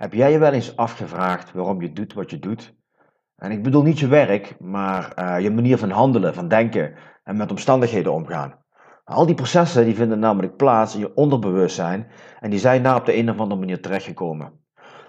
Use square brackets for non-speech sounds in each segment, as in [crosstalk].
Heb jij je wel eens afgevraagd waarom je doet wat je doet? En ik bedoel niet je werk, maar uh, je manier van handelen, van denken en met omstandigheden omgaan. Al die processen die vinden namelijk plaats in je onderbewustzijn en die zijn daar op de een of andere manier terechtgekomen.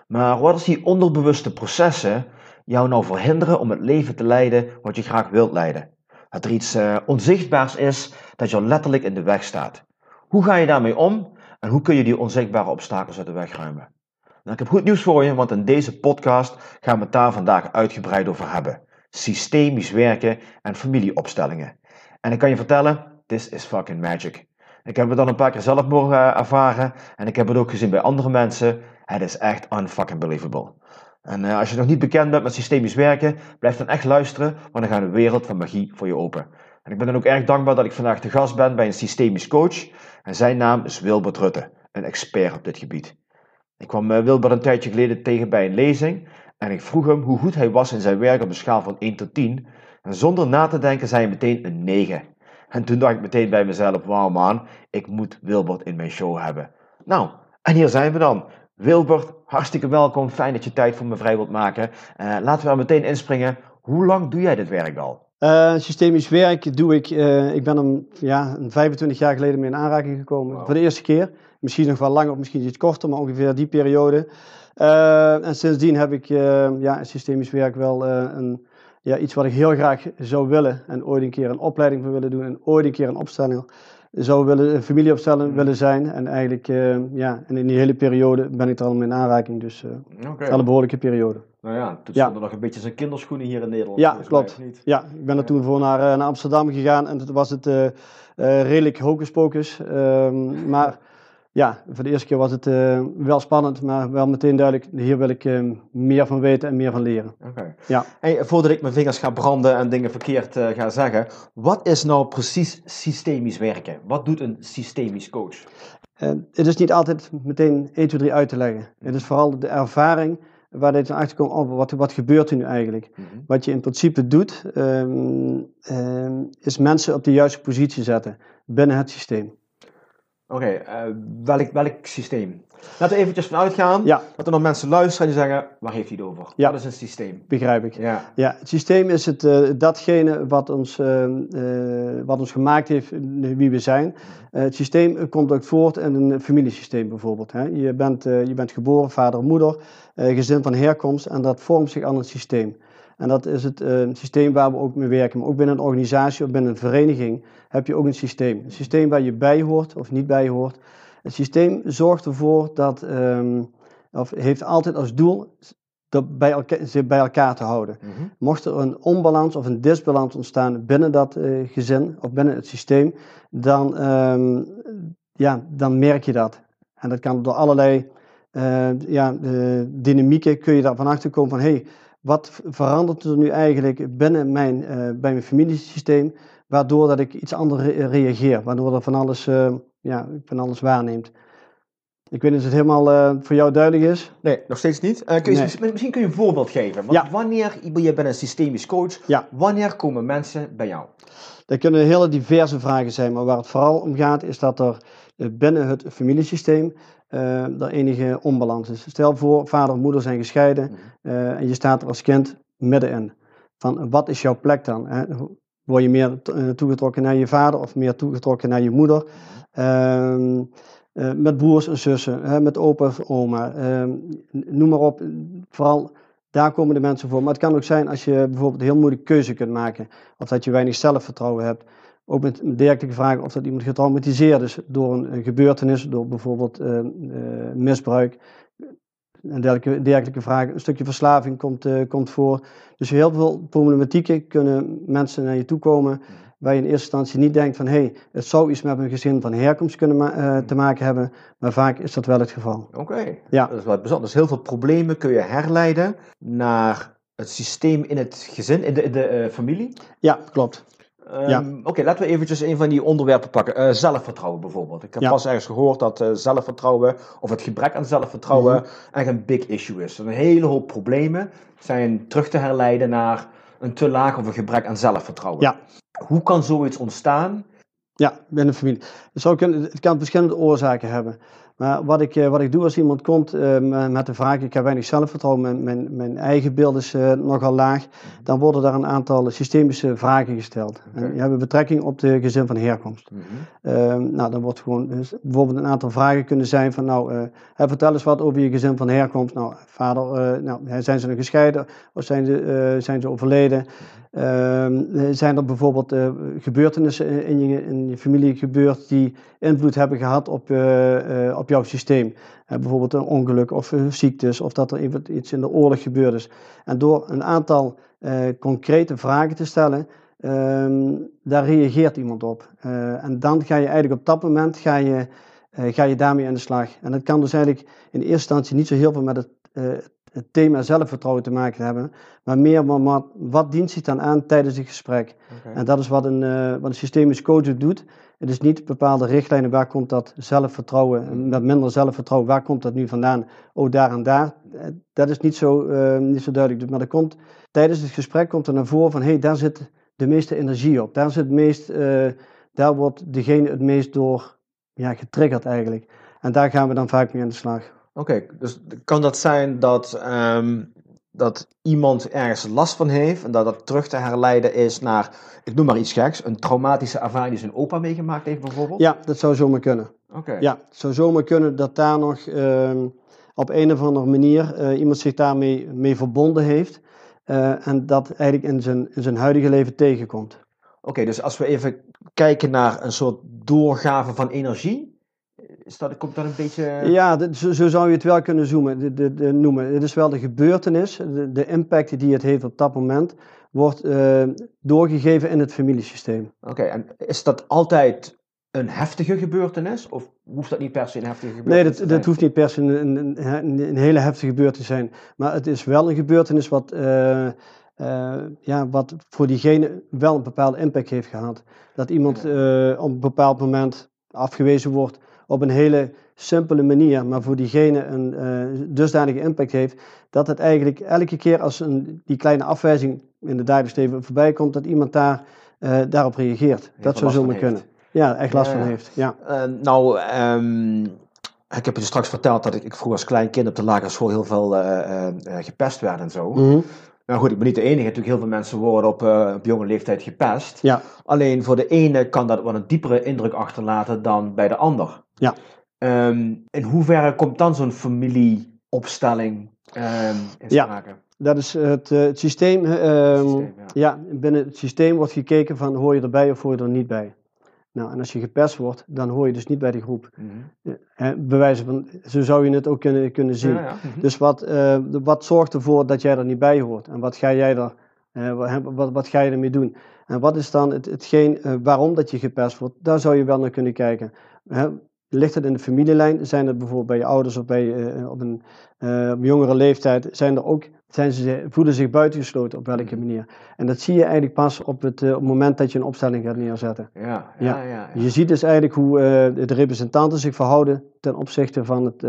Maar wat als die onderbewuste processen jou nou verhinderen om het leven te leiden wat je graag wilt leiden? Dat er iets uh, onzichtbaars is dat jou letterlijk in de weg staat. Hoe ga je daarmee om en hoe kun je die onzichtbare obstakels uit de weg ruimen? Nou, ik heb goed nieuws voor je, want in deze podcast gaan we het daar vandaag uitgebreid over hebben. Systemisch werken en familieopstellingen. En ik kan je vertellen, this is fucking magic. Ik heb het dan een paar keer zelf mogen eh, ervaren en ik heb het ook gezien bij andere mensen. Het is echt unfucking believable. En uh, als je nog niet bekend bent met systemisch werken, blijf dan echt luisteren, want dan gaat een wereld van magie voor je open. En ik ben dan ook erg dankbaar dat ik vandaag te gast ben bij een systemisch coach. En zijn naam is Wilbert Rutte, een expert op dit gebied. Ik kwam eh, Wilbert een tijdje geleden tegen bij een lezing en ik vroeg hem hoe goed hij was in zijn werk op een schaal van 1 tot 10. En zonder na te denken zei hij meteen een 9. En toen dacht ik meteen bij mezelf, wauw man, ik moet Wilbert in mijn show hebben. Nou, en hier zijn we dan. Wilbert, hartstikke welkom. Fijn dat je tijd voor me vrij wilt maken. Uh, laten we er meteen inspringen. Hoe lang doe jij dit werk al? Uh, systemisch werk doe ik, uh, ik ben hem ja, 25 jaar geleden mee in aanraking gekomen. Wow. Voor de eerste keer. Misschien nog wel langer of misschien iets korter, maar ongeveer die periode. Uh, en sindsdien heb ik ja, systemisch werk wel een, ja, iets wat ik heel graag zou willen. En ooit een keer een opleiding voor willen doen. En ooit een keer een opstelling zou willen, een familieopstelling mm. willen zijn. En eigenlijk, ja, en in die hele periode ben ik er al mee in aanraking. Dus okay. een behoorlijke periode. Nou ja, toen ja. nog een beetje zijn kinderschoenen hier in Nederland. Ja, klopt. Niet. Ja, ik ben er toen voor naar, naar Amsterdam gegaan en toen was het uh, uh, redelijk hocus pocus. Um, maar ja, voor de eerste keer was het uh, wel spannend, maar wel meteen duidelijk, hier wil ik meer van weten en meer van leren. Oké. Okay. Ja. Voordat ik mijn vingers ga branden en dingen verkeerd ga zeggen, wat is nou precies systemisch werken? Wat doet een systemisch coach? het is niet altijd meteen 1, 2, 3 uit te leggen. Het is vooral de ervaring waar dit achter komt, oh, wat, wat gebeurt er nu eigenlijk? Mm -hmm. Wat je in principe doet, um, um, is mensen op de juiste positie zetten binnen het systeem. Oké, okay, uh, welk, welk systeem? Laten we eventjes vanuit gaan ja. dat er nog mensen luisteren die zeggen, waar heeft hij het over? Ja. Wat is een systeem? Begrijp ik. Ja. ja het systeem is het, uh, datgene wat ons, uh, uh, wat ons gemaakt heeft wie we zijn. het systeem komt ook voort in een familiesysteem bijvoorbeeld. Hè. Je, bent, je bent geboren, vader en moeder, gezin van herkomst en dat vormt zich aan het systeem. En dat is het uh, systeem waar we ook mee werken. Maar ook binnen een organisatie of binnen een vereniging heb je ook een systeem. Een systeem waar je bij hoort of niet bij hoort. Het systeem zorgt ervoor dat, um, of heeft altijd als doel dat bij elkaar, ze bij elkaar te houden. Mm -hmm. Mocht er een onbalans of een disbalans ontstaan binnen dat uh, gezin of binnen het systeem, dan, um, ja, dan merk je dat. En dat kan door allerlei uh, ja, dynamieken kun je daarvan achter komen van hey, wat verandert er nu eigenlijk binnen mijn, uh, bij mijn familiesysteem, waardoor dat ik iets anders re reageer, waardoor er van alles, ja, van alles waarneemt. Ik weet niet of het helemaal uh, voor jou duidelijk is. Nee, nog steeds niet. kun je, nee. Misschien kun je een voorbeeld geven. Want ja. wanneer, je bent een systemisch coach, ja. wanneer komen mensen bij jou? Dat kunnen hele diverse vragen zijn, maar waar het vooral om gaat is dat er binnen het familiesysteem uh, er enige onbalans is. Stel voor, vader en moeder zijn gescheiden uh, en je staat er als kind middenin. Van wat is jouw plek dan? Hè? Word je meer uh, toegetrokken naar je vader of meer toegetrokken naar je moeder? Uh, met broers en zussen, hè? met opa of oma, ehm, noem maar op. Vooral daar komen de mensen voor. Maar het kan ook zijn als je bijvoorbeeld een heel moeilijke keuze kunt maken. Of dat je weinig zelfvertrouwen hebt ook met dergelijke vragen of dat iemand getraumatiseerd is door een, gebeurtenis, door bijvoorbeeld uh, uh, misbruik. En dergelijke, dergelijke vragen. Een stukje verslaving komt, uh, komt voor. Dus heel veel problematieken kunnen mensen naar je toe komen waar je in eerste instantie niet denkt van hé, hey, het zou iets met een gezin van herkomst kunnen ma uh, te maken hebben, maar vaak is dat wel het geval. Oké, Ja. dat is wat bijzonder. Dus heel veel problemen kun je herleiden naar het systeem in het gezin, in de, in de eh, familie. Ja, klopt. Ehm, Ja. Oké, laten we eventjes een van die onderwerpen pakken. Eh, zelfvertrouwen bijvoorbeeld. Ik heb Ja. pas ergens gehoord dat eh, zelfvertrouwen, of het gebrek aan zelfvertrouwen, Mhm. echt een big issue is. Een hele hoop problemen zijn terug te herleiden naar een te laag of een gebrek aan zelfvertrouwen. Ja. Hoe kan zoiets ontstaan? Ja, binnen de familie. Het, zou kunnen, het kan verschillende oorzaken hebben. Maar wat ik, eh, wat ik doe als iemand komt eh, met de vraag: ik heb weinig zelfvertrouwen, mijn, mijn, mijn eigen beeld is eh, nogal laag, dan worden daar een aantal systemische vragen gesteld. En die hebben betrekking op de gezin van herkomst. Ehm, nou, dan wordt gewoon dus bijvoorbeeld een aantal vragen kunnen zijn van nou, vertel eens wat over je gezin van herkomst. Nou, vader, nou, zijn ze nog gescheiden of zijn ze, zijn ze overleden? Ehm, eh, zijn er bijvoorbeeld eh, gebeurtenissen in- je, in je familie gebeurd die invloed hebben gehad op, eh, op jouw systeem? Bijvoorbeeld een ongeluk of ziektes of dat er iets in de oorlog gebeurd is. En door een aantal concrete vragen te stellen, Ehm, daar reageert iemand op. En dan ga je eigenlijk op dat moment ga je, ga je daarmee aan de slag. En dat kan dus eigenlijk in eerste instantie niet zo heel veel met het, eh, het thema zelfvertrouwen te maken hebben, maar meer wat, wat, dient zich dan aan tijdens het gesprek. En dat is wat een, eh, wat een systemisch coach doet. Het is niet bepaalde richtlijnen, waar komt dat zelfvertrouwen, met minder zelfvertrouwen, waar komt dat nu vandaan? Oh, daar en daar. Eh, Dat is niet zo, eh, niet zo duidelijk. Maar er komt, tijdens het gesprek komt er naar voren van, hé, hey, daar zit de meeste energie op. Daar, zit het meest, daar wordt degene het meest door ja, getriggerd eigenlijk. En daar gaan we dan vaak mee aan de slag. Oké, dus kan dat zijn dat, ehm, dat iemand ergens last van heeft en dat dat terug te herleiden is naar, ik noem maar iets geks, een traumatische ervaring die zijn opa meegemaakt heeft bijvoorbeeld? Ja, dat zou zomaar kunnen. Oké. Ja, het zou zomaar kunnen dat daar nog ehm, op een of andere manier eh, iemand zich daarmee mee verbonden heeft. eh, en dat eigenlijk in zijn, in zijn huidige leven tegenkomt. Oké, dus als we even kijken naar een soort doorgave van energie, is dat, komt dat een beetje... Ja, zo, zo zou je het wel kunnen zoomen, de, de, de- noemen. Het is wel de gebeurtenis, de, de impact die het heeft op dat moment, wordt eh, doorgegeven in het familiesysteem. Oké, en is dat altijd een heftige gebeurtenis? Of hoeft dat niet per se een heftige Nee, gebeurtenis dat, te dat zijn? hoeft niet per se een, een, een, een hele heftige gebeurtenis te zijn. Maar het is wel een gebeurtenis wat, eh, eh, ja, wat voor diegene wel een bepaalde impact heeft gehad. Dat iemand op een bepaald moment afgewezen wordt op een hele simpele manier, maar voor diegene een eh, dusdanige impact heeft, dat het eigenlijk elke keer als een, die kleine afwijzing in de dagelijks leven voorbij komt, dat iemand daar, eh, daarop reageert. Heel dat zou zomaar kunnen. Ja, echt last Ja, van ja. heeft. Ja. Eh, nou, ehm, ik heb je straks verteld dat ik, ik vroeger als klein kind op de lagere school heel veel gepest werd en zo. Mhm. Nou goed, ik ben niet de enige. Natuurlijk heel veel mensen worden op, eh, op jonge leeftijd gepest. ja. Alleen voor de ene kan dat wel een diepere indruk achterlaten dan bij de ander. Ja. Ehm, in hoeverre komt dan zo'n familieopstelling ehm, in Ja. sprake? Dat is het, eh, het systeem. eh, ehm, systeem, ja. ja. binnen het systeem wordt gekeken van hoor je erbij of hoor je er niet bij. Nou, en als je gepest wordt, dan hoor je dus niet bij de groep. Mhm. Bewijzen van, zo zou je het ook kunnen, kunnen zien. Ja, ja. mhm. Dus wat, eh, wat zorgt ervoor dat jij er niet bij hoort? En wat ga jij er, eh, wa- wat, wat ga je ermee doen? En wat is dan het, hetgeen eh, waarom dat je gepest wordt? Daar zou je wel naar kunnen kijken. Ligt het in de familielijn? Zijn het bijvoorbeeld bij je ouders of bij, eh, op een eh, op jongere leeftijd? Zijn er ook, zijn ze, voelen zich buitengesloten op welke Mhm. manier? En dat zie je eigenlijk pas op het, op het moment dat je een opstelling gaat neerzetten. ja, ja, Ja. ja, ja. Je ziet dus eigenlijk hoe de representanten zich verhouden ten opzichte van, het,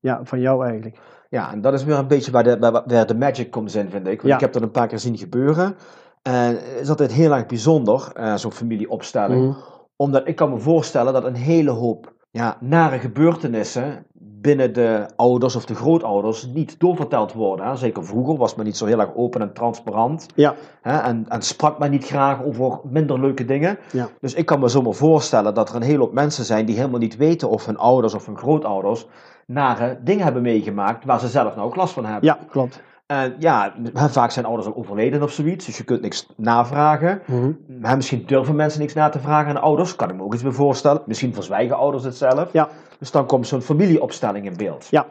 ja, van jou eigenlijk. Ja, en dat is weer een beetje waar de, waar, de magic komt in, vind ik. Want ik heb dat een paar keer zien gebeuren. En het is altijd heel erg bijzonder, zo'n familieopstelling. Mhm. Omdat ik kan me voorstellen dat een hele hoop ja, nare gebeurtenissen binnen de ouders of de grootouders niet doorverteld worden. Hè. Zeker vroeger was men niet zo heel erg open en transparant. Ja, Hè, en, en sprak men niet graag over minder leuke dingen. Ja. Dus ik kan me zomaar voorstellen dat er een hele hoop mensen zijn die helemaal niet weten of hun ouders of hun grootouders nare dingen hebben meegemaakt waar ze zelf nou ook last van hebben. ja klopt. En ja, hè, vaak zijn ouders al overleden of zoiets, dus je kunt niks navragen. Mhm. Misschien durven mensen niks na te vragen aan ouders, kan ik me ook iets bij voorstellen. Misschien verzwijgen ouders het zelf. Ja. Dus dan komt zo'n familieopstelling in beeld. Ja.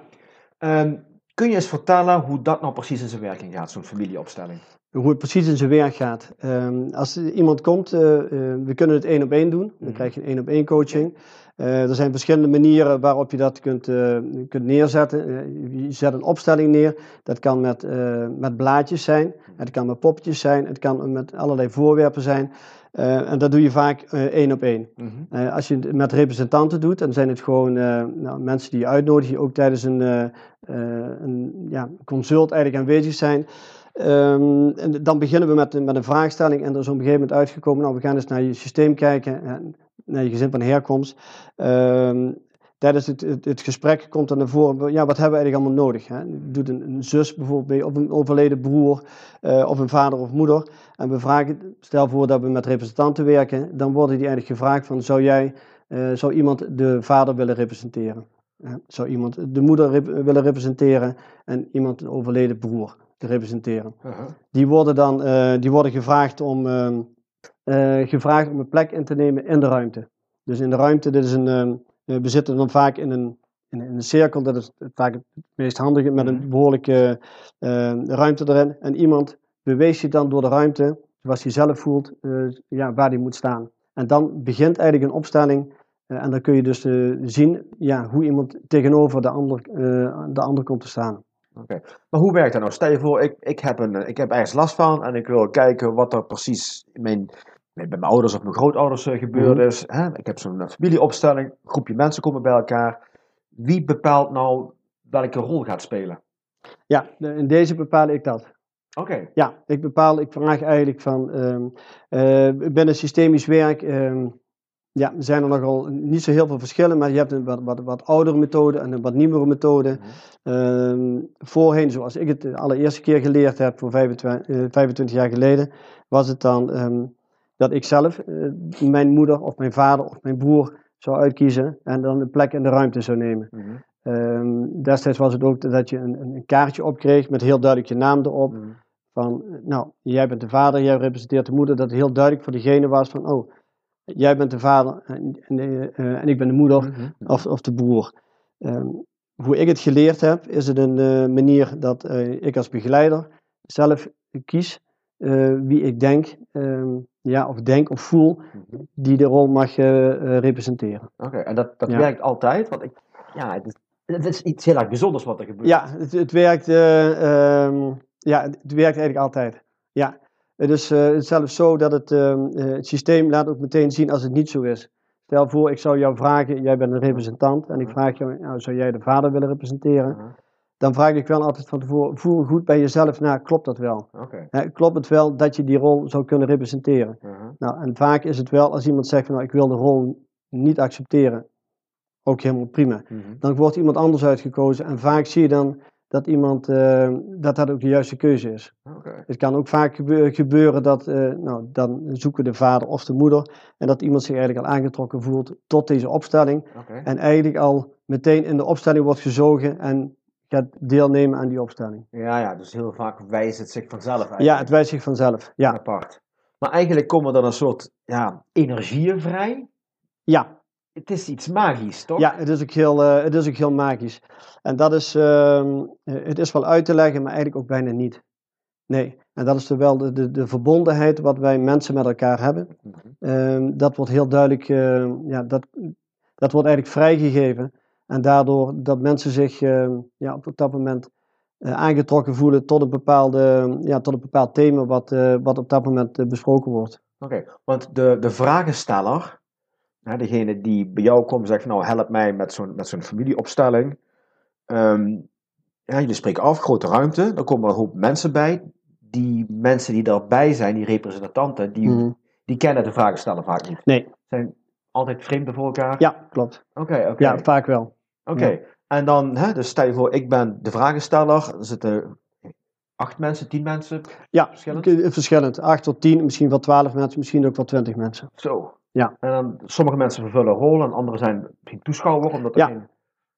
Ehm, kun je eens vertellen hoe dat nou precies in zijn werking gaat, zo'n familieopstelling? hoe het precies in zijn werk gaat. Ehm, als iemand komt, uh, we kunnen het één op één doen. Dan mhm. krijg je een één op één coaching. Er zijn verschillende manieren waarop je dat kunt, kunt neerzetten. je zet een opstelling neer. Dat kan met, met blaadjes zijn. Het kan met poppetjes zijn. Het kan met allerlei voorwerpen zijn. en dat doe je vaak één op één. Mhm. als je het met representanten doet, dan zijn het gewoon nou, mensen die je uitnodigt, ook tijdens een, een ja, consult eigenlijk aanwezig zijn. Um, en dan beginnen we met, met een vraagstelling en er is op een gegeven moment uitgekomen, nou we gaan eens naar je systeem kijken, naar je gezin van herkomst. Um, tijdens het, het, gesprek komt er naar voren, ja, wat hebben we eigenlijk allemaal nodig? Hè? Doet een, zus bijvoorbeeld of een overleden broer, uh, of een vader of moeder. En we vragen, stel voor dat we met representanten werken, dan worden die eigenlijk gevraagd van, zou jij, uh, zou iemand de vader willen representeren? Zou iemand de moeder willen representeren en iemand een overleden broer? Te representeren. Die worden dan uh, die worden gevraagd om, uh, uh, gevraagd om een plek in te nemen in de ruimte. Dus in de ruimte, dit is een, ehm, we zitten dan vaak in een, in, een cirkel, dat is vaak het meest handige, met een mhm. behoorlijke ruimte erin. En iemand beweegt je dan door de ruimte, zoals hij zelf voelt, ja, waar hij moet staan. En dan begint eigenlijk een opstelling en dan kun je dus zien ja, hoe iemand tegenover de ander, de ander komt te staan. Oké, maar hoe werkt dat nou? Stel je voor, ik, ik, heb een, ik heb ergens last van en ik wil kijken wat er precies in mijn, bij mijn ouders of mijn grootouders uh, gebeurd mhm. is. Hè? Ik heb zo'n eh, familieopstelling, een groepje mensen komen bij elkaar. Wie bepaalt nou welke rol gaat spelen? Ja, in deze bepaal ik dat. Oké. Ja, ik bepaal, ik vraag eigenlijk van, um, uh, binnen systemisch werk um, ja, er zijn er nogal niet zo heel veel verschillen, maar je hebt een wat, wat, wat oudere methode en een wat nieuwere methode. Mm voorheen, zoals ik het de allereerste keer geleerd heb, voor 25, uh, 25 jaar geleden, was het dan um, dat ik zelf uh, mijn moeder of mijn vader of mijn broer zou uitkiezen en dan een plek in de ruimte zou nemen. Mm um, destijds was het ook dat je een, een, kaartje opkreeg met heel duidelijk je naam erop. Mm Van, nou, jij bent de vader, jij representeert de moeder, dat het heel duidelijk voor degene was van, oh, jij bent de vader en, en, uh, en ik ben de moeder mhm. of, of de broer. Um, hoe ik het geleerd heb, is het een uh, manier dat uh, ik als begeleider zelf kies wie ik denk, um, ja, of denk of voel, mhm. die de rol mag representeren. Oké, en dat, dat ja. werkt altijd? Want ik, ja, het is, het is iets heel erg bijzonders wat er gebeurt. Ja, het, het werkt, um, ja, het werkt eigenlijk altijd. Ja, het is uh, zelfs zo dat het, uh, het systeem laat ook meteen zien als het niet zo is. Stel voor, ik zou jou vragen, jij bent een representant en ik vraag jou, nou, zou jij de vader willen representeren? Dan vraag ik wel altijd van tevoren, voel goed bij jezelf na, klopt dat wel? Okay. klopt het wel dat je die rol zou kunnen representeren? Nou, en vaak is het wel, als iemand zegt van, nou, ik wil de rol niet accepteren, ook helemaal prima. Mhm. Dan wordt iemand anders uitgekozen en vaak zie je dan dat iemand, uh, dat dat ook de juiste keuze is. Okay. Het kan ook vaak gebeuren dat, uh, nou, dan zoeken de vader of de moeder en dat iemand zich eigenlijk al aangetrokken voelt tot deze opstelling. Okay. En eigenlijk al meteen in de opstelling wordt gezogen en gaat deelnemen aan die opstelling. Ja, ja, dus heel vaak wijst het zich vanzelf eigenlijk. Ja, het wijst zich vanzelf, ja. Apart. Maar eigenlijk komen er een soort ja, energieën vrij. Ja, het is iets magisch, toch? Ja, het is ook heel, uh, het is ook heel magisch. En dat is, uh, het is wel uit te leggen, maar eigenlijk ook bijna niet. Nee, en dat is wel de, de, de verbondenheid wat wij mensen met elkaar hebben. uh, dat wordt heel duidelijk, ehm, ja, dat, dat wordt eigenlijk vrijgegeven. En daardoor dat mensen zich ja, op dat moment eh, aangetrokken voelen tot een, bepaalde, ja, tot een bepaald thema wat, eh, wat op dat moment besproken wordt. Oké, want de, de vragensteller, Hè, degene die bij jou komt en zegt, nou help mij met zo'n, met zo'n familieopstelling. Um, ja, jullie spreken af, grote ruimte, dan komen er een hoop mensen bij. Die mensen die daarbij zijn, die representanten, die, mhm. die kennen de vragensteller vaak niet. Nee. Zijn altijd vreemden voor elkaar? Ja, klopt. Oké, oké. Ja, vaak wel. Oké, en dan, hè, dus stel je voor, ik ben de vragensteller, er zitten acht mensen, tien mensen? Ja, verschillend? verschillend. Acht tot tien, misschien wel twaalf mensen, misschien ook wel twintig mensen. Zo, ja. En dan, sommige mensen vervullen een rol en anderen zijn misschien toeschouwer. Omdat ja. Geen...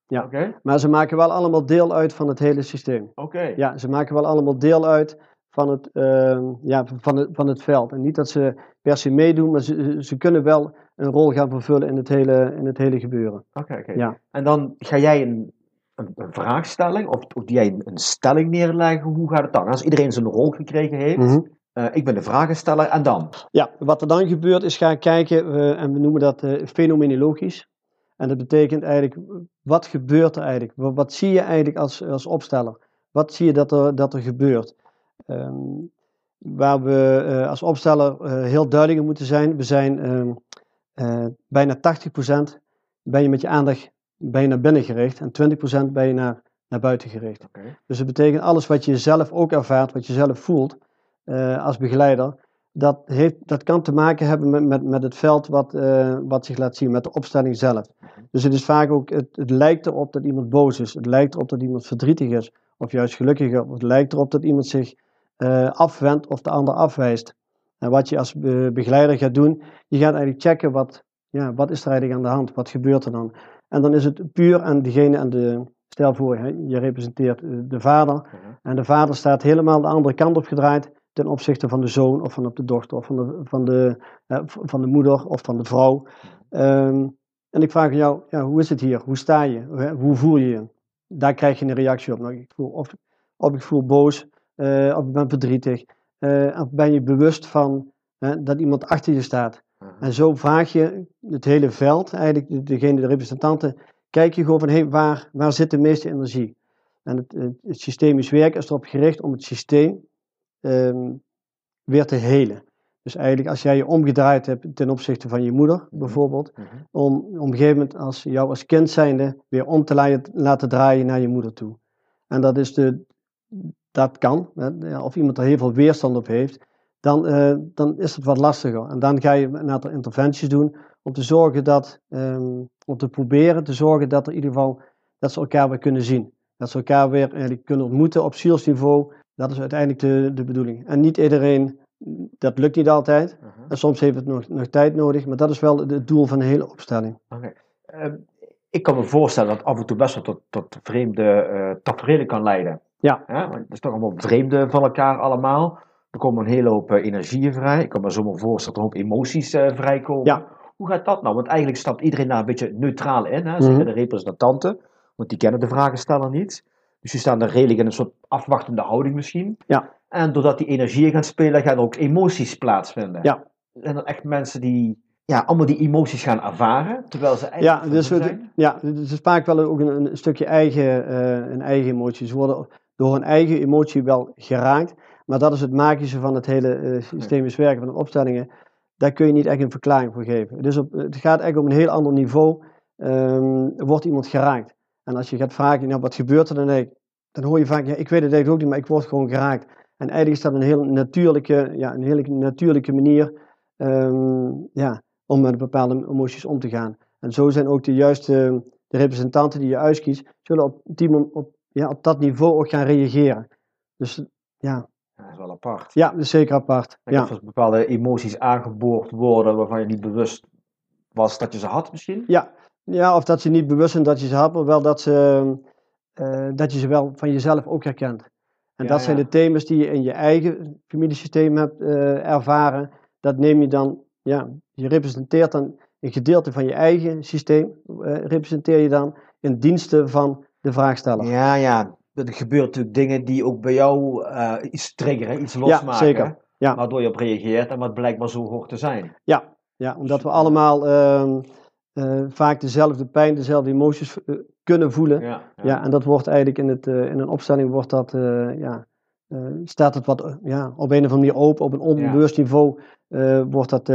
Ja, okay. maar ze maken wel allemaal deel uit van het hele systeem. Oké. Ja, ze maken wel allemaal deel uit van het, uh, ja, van, het, van het veld. En niet dat ze per se meedoen, maar ze, ze kunnen wel een rol gaan vervullen in het hele, in het hele gebeuren. Oké, oké. Ja. En dan ga jij een een, een vraagstelling of, of jij een stelling neerleggen? Hoe gaat het dan? Als iedereen zijn rol gekregen heeft, Mhm. Eh, ik ben de vragensteller en dan? Ja, wat er dan gebeurt is gaan kijken, eh, en we noemen dat eh, fenomenologisch. En dat betekent eigenlijk, wat gebeurt er eigenlijk? Wat, wat zie je eigenlijk als, als opsteller? Wat zie je dat er, dat er gebeurt? Ehm, waar we als opsteller heel duidelijk in moeten zijn, we zijn ehm, eh, bijna 80% ben je met je aandacht ben je naar binnen gericht en 20% ben je naar, naar buiten gericht. Dus dat betekent alles wat je zelf ook ervaart, wat je zelf voelt eh, als begeleider, dat, heeft, dat kan te maken hebben met, met, met het veld wat, eh, wat zich laat zien, met de opstelling zelf. Dus het is vaak ook, het, het lijkt erop dat iemand boos is, het lijkt erop dat iemand verdrietig is, of juist gelukkig, of het lijkt erop dat iemand zich eh, afwendt of de ander afwijst. En wat je als be- begeleider gaat doen, je gaat eigenlijk checken wat, ja, wat is er eigenlijk aan de hand, wat gebeurt er dan. En dan is het puur aan degene en de, stel voor, hè, je representeert de vader, en de vader staat helemaal de andere kant op gedraaid ten opzichte van de zoon of van op de dochter of van de, van de, eh, van de moeder of van de vrouw. Ehm, en ik vraag aan jou, ja, hoe is het hier? Hoe sta je? Hoe, voel je je? Daar krijg je een reactie op. Nou, ik voel of, of ik voel boos, eh, of ik ben verdrietig, eh, of ben je bewust van dat iemand achter je staat. Mhm. En zo vraag je het hele veld, eigenlijk de- degene, de representanten, kijk je gewoon van hey, waar, waar zit de meeste energie? En het, het, het systemisch werk is erop gericht om het systeem ehm, weer te helen. Dus eigenlijk als jij je omgedraaid hebt ten opzichte van je moeder bijvoorbeeld, Mhm. om op een gegeven moment als jou als kind zijnde weer om te la- laten draaien naar je moeder toe. En dat is de, dat kan, hè, of iemand er heel veel weerstand op heeft, dan, eh, dan is het wat lastiger. En dan ga je een aantal interventies doen om te zorgen dat, ehm, om te proberen te zorgen dat er in ieder geval, dat ze elkaar weer kunnen zien. Dat ze elkaar weer eigenlijk kunnen ontmoeten op zielsniveau. Dat is uiteindelijk de, de bedoeling. En niet iedereen, dat lukt niet altijd. Mhm. En soms heeft het nog, nog tijd nodig, maar dat is wel het- doel van de hele opstelling. Oké. Ehm, ik kan me voorstellen dat af en toe best wel tot, tot vreemde eh tafereelen kan leiden. Ja. Hè? Want het is toch allemaal vreemde van elkaar allemaal. Er komen een hele hoop eh, energieën vrij. Ik kan me zomaar voorstellen dat er een hoop emoties eh, vrijkomen. Ja. Hoe gaat dat nou? Want eigenlijk stapt iedereen daar een beetje neutraal in. Hè? Zeker Mhm. de representanten. Want die kennen de vragensteller niet. Dus die staan er redelijk in een soort afwachtende houding misschien. Ja. En doordat die energieën gaan spelen, gaan er ook emoties plaatsvinden. Ja. Zijn er echt mensen die ja, allemaal die emoties gaan ervaren, terwijl ze eigenlijk Ja, dus, zijn? ja, dus is vaak wel ook een, een stukje eigen, eh, een eigen emotie. Ze worden door hun eigen emotie wel geraakt, maar dat is het magische van het hele eh, systemisch werken van de opstellingen. Daar kun je niet echt een verklaring voor geven. Dus op, het gaat eigenlijk op een heel ander niveau, ehm, wordt iemand geraakt. En als je gaat vragen, nou, wat gebeurt er dan eigenlijk? Dan hoor je vaak, ja, ik weet het eigenlijk ook niet, maar ik word gewoon geraakt. En eigenlijk is dat een heel natuurlijke, ja, een hele natuurlijke manier ehm, ja, om met bepaalde emoties om te gaan. En zo zijn ook de juiste de representanten die je uitkiest, zullen op, die, op, ja, op dat niveau ook gaan reageren. Dus ja, dat is wel apart. ja dat is zeker apart. En Ja. Of er bepaalde emoties aangeboord worden waarvan je niet bewust was dat je ze had misschien? Ja, ja, of dat ze niet bewust zijn dat je ze had, maar wel dat, ze, eh, dat je ze wel van jezelf ook herkent. En Ja, dat zijn ja. de thema's die je in je eigen familiesysteem hebt eh, ervaren. Dat neem je dan, ja, je representeert dan een gedeelte van je eigen systeem, eh, representeer je dan in diensten van de vraagsteller. Ja, ja. Er gebeuren natuurlijk dingen die ook bij jou iets triggeren, iets losmaken. zeker. Ja. Waardoor je op reageert en wat blijkbaar zo hoort te zijn. Ja, ja omdat we allemaal eh, vaak dezelfde pijn, dezelfde emoties eh, kunnen voelen. Ja, Ja, en dat wordt eigenlijk in, het, eh, in een opstelling wordt dat, ja, staat het wat ja, op een of andere manier open, op een onbewust niveau wordt dat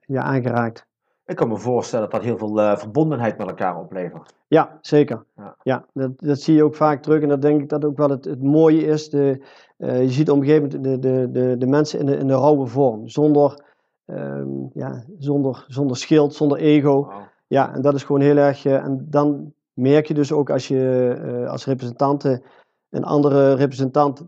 ja, aangeraakt. Ik kan me voorstellen dat dat heel veel verbondenheid met elkaar oplevert. Ja, zeker. Ja. Ja. dat, dat zie je ook vaak terug en dat denk ik dat ook wel het, het mooie is. De, je ziet op een gegeven moment de, de, de, de mensen in de, in de rauwe vorm, zonder, ehm, ja, zonder, zonder schild, zonder ego. Ja, en dat is gewoon heel erg. eh, en dan merk je dus ook als je eh, als representanten een andere representant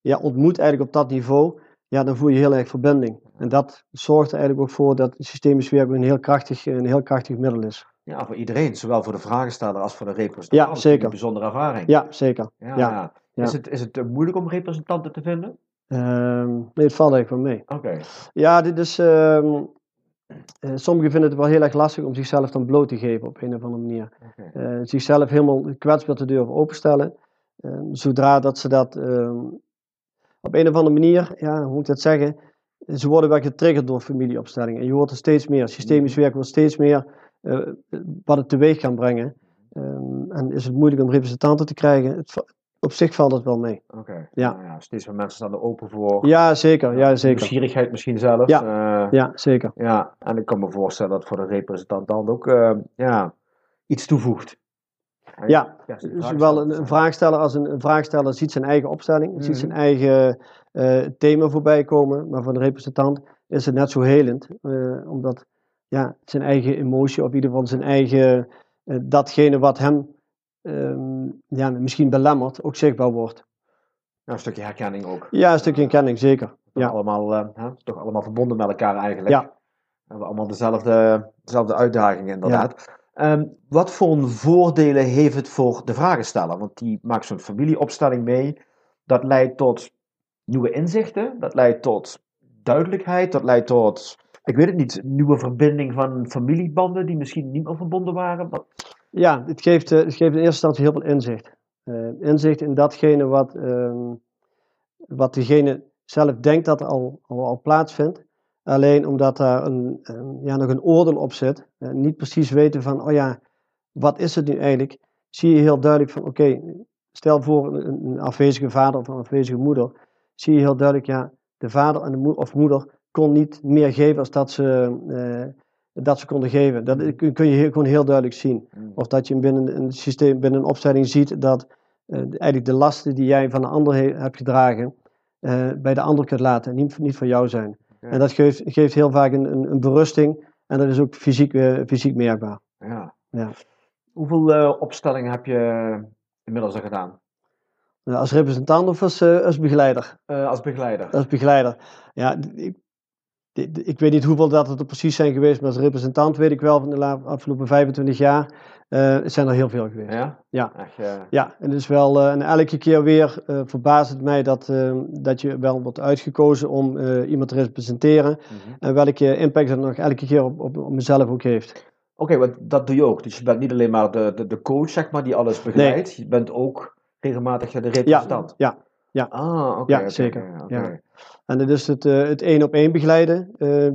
ja, ontmoet eigenlijk op dat niveau, ja, dan voel je heel erg verbinding. En dat zorgt er eigenlijk ook voor dat systemisch werken een heel krachtig, een heel krachtig middel is. Ja, voor iedereen, zowel voor de vragensteller als voor de representant. Ja, zeker. Een bijzondere ervaring. Ja, zeker. Ja, ja. ja. ja. Is het, is het eh, moeilijk om representanten te vinden? Ehm, nee, het valt eigenlijk wel mee. Oké. Ja, dit is. ehm, eh, sommigen vinden het wel heel erg lastig om zichzelf dan bloot te geven op een of andere manier. Eh, zichzelf helemaal kwetsbaar te durven openstellen. Eh, zodra dat ze dat ehm, op een of andere manier, ja, hoe moet ik dat zeggen, ze worden wel getriggerd door familieopstellingen. En je hoort er steeds meer, systemisch werk wordt steeds meer wat het teweeg kan brengen. Ehm, en is het moeilijk om representanten te krijgen? Het, op zich valt het wel mee. Oké. Ja. Nou ja. Steeds meer mensen staan er open voor. Ja, zeker. Ja, zeker. Nieuwsgierigheid misschien zelfs. Ja. Ja, zeker. ja. En ik kan me voorstellen dat voor de representant dan ook eh, ja, iets toevoegt. Ja, ja, Dus zowel stelt. een, een vraagsteller als een, een vraagsteller ziet zijn eigen opstelling, ziet Mhm. zijn eigen eh, thema voorbij komen. Maar voor de representant is het net zo helend, eh, omdat ja, zijn eigen emotie, of in ieder geval zijn eigen, eh, datgene wat hem ehm, ja, misschien belemmert, ook zichtbaar wordt. Ja, een stukje herkenning ook. Ja, een stukje herkenning, zeker. Toch, Ja. allemaal, eh, hè, toch allemaal verbonden met elkaar eigenlijk. Ja. We hebben allemaal dezelfde, dezelfde uitdagingen inderdaad. Ehm, wat voor een voordelen heeft het voor de vragensteller? Want die maakt zo'n familieopstelling mee. Dat leidt tot nieuwe inzichten. Dat leidt tot duidelijkheid. Dat leidt tot, ik weet het niet, nieuwe verbinding van familiebanden die misschien niet meer verbonden waren. Wat, Ja, het geeft, eh, geeft in eerste instantie heel veel inzicht. Eh, inzicht in datgene wat, ehm, wat degene zelf denkt dat er al, al, al plaatsvindt. Alleen omdat daar een, ja, nog een oordeel op zit, eh, niet precies weten van, oh ja, wat is het nu eigenlijk? Zie je heel duidelijk van, oké, stel voor een, afwezige vader of een afwezige moeder, zie je heel duidelijk, ja, de vader en de moeder of moeder kon niet meer geven als dat ze, dat ze konden geven. Dat kun kun je gewoon heel duidelijk zien. Of dat je binnen een systeem, binnen een opstelling ziet dat eh, eigenlijk de lasten die jij van de ander he- hebt gedragen, eh, bij de ander kunt laten, niet, niet van jou zijn. Ja. En dat geeft, geeft heel vaak een, een, een berusting en dat is ook fysiek, eh, fysiek merkbaar. ja. Ja. Hoeveel opstellingen heb je inmiddels al gedaan? Nou, als representant of als, als begeleider? Als begeleider. Als begeleider. Ja, ik, ik weet niet hoeveel dat het er precies zijn geweest, maar als representant weet ik wel van de afgelopen 25 jaar eh, zijn er heel veel geweest. Ja? Ja. Echt, Ja, en het is wel, eh, en elke keer weer eh, verbaast het mij dat, dat je wel wordt uitgekozen om iemand te representeren. mhm. En welke impact dat nog elke keer op, op, op mezelf ook heeft. Oké, want dat doe je ook. Dus je bent niet alleen maar de, de, de coach, zeg maar, die alles begeleidt. Je bent ook regelmatig de Ja, representant. Ja. Ah, oké. Ja, zeker. Ja. En het is het, eh, het één op één begeleiden.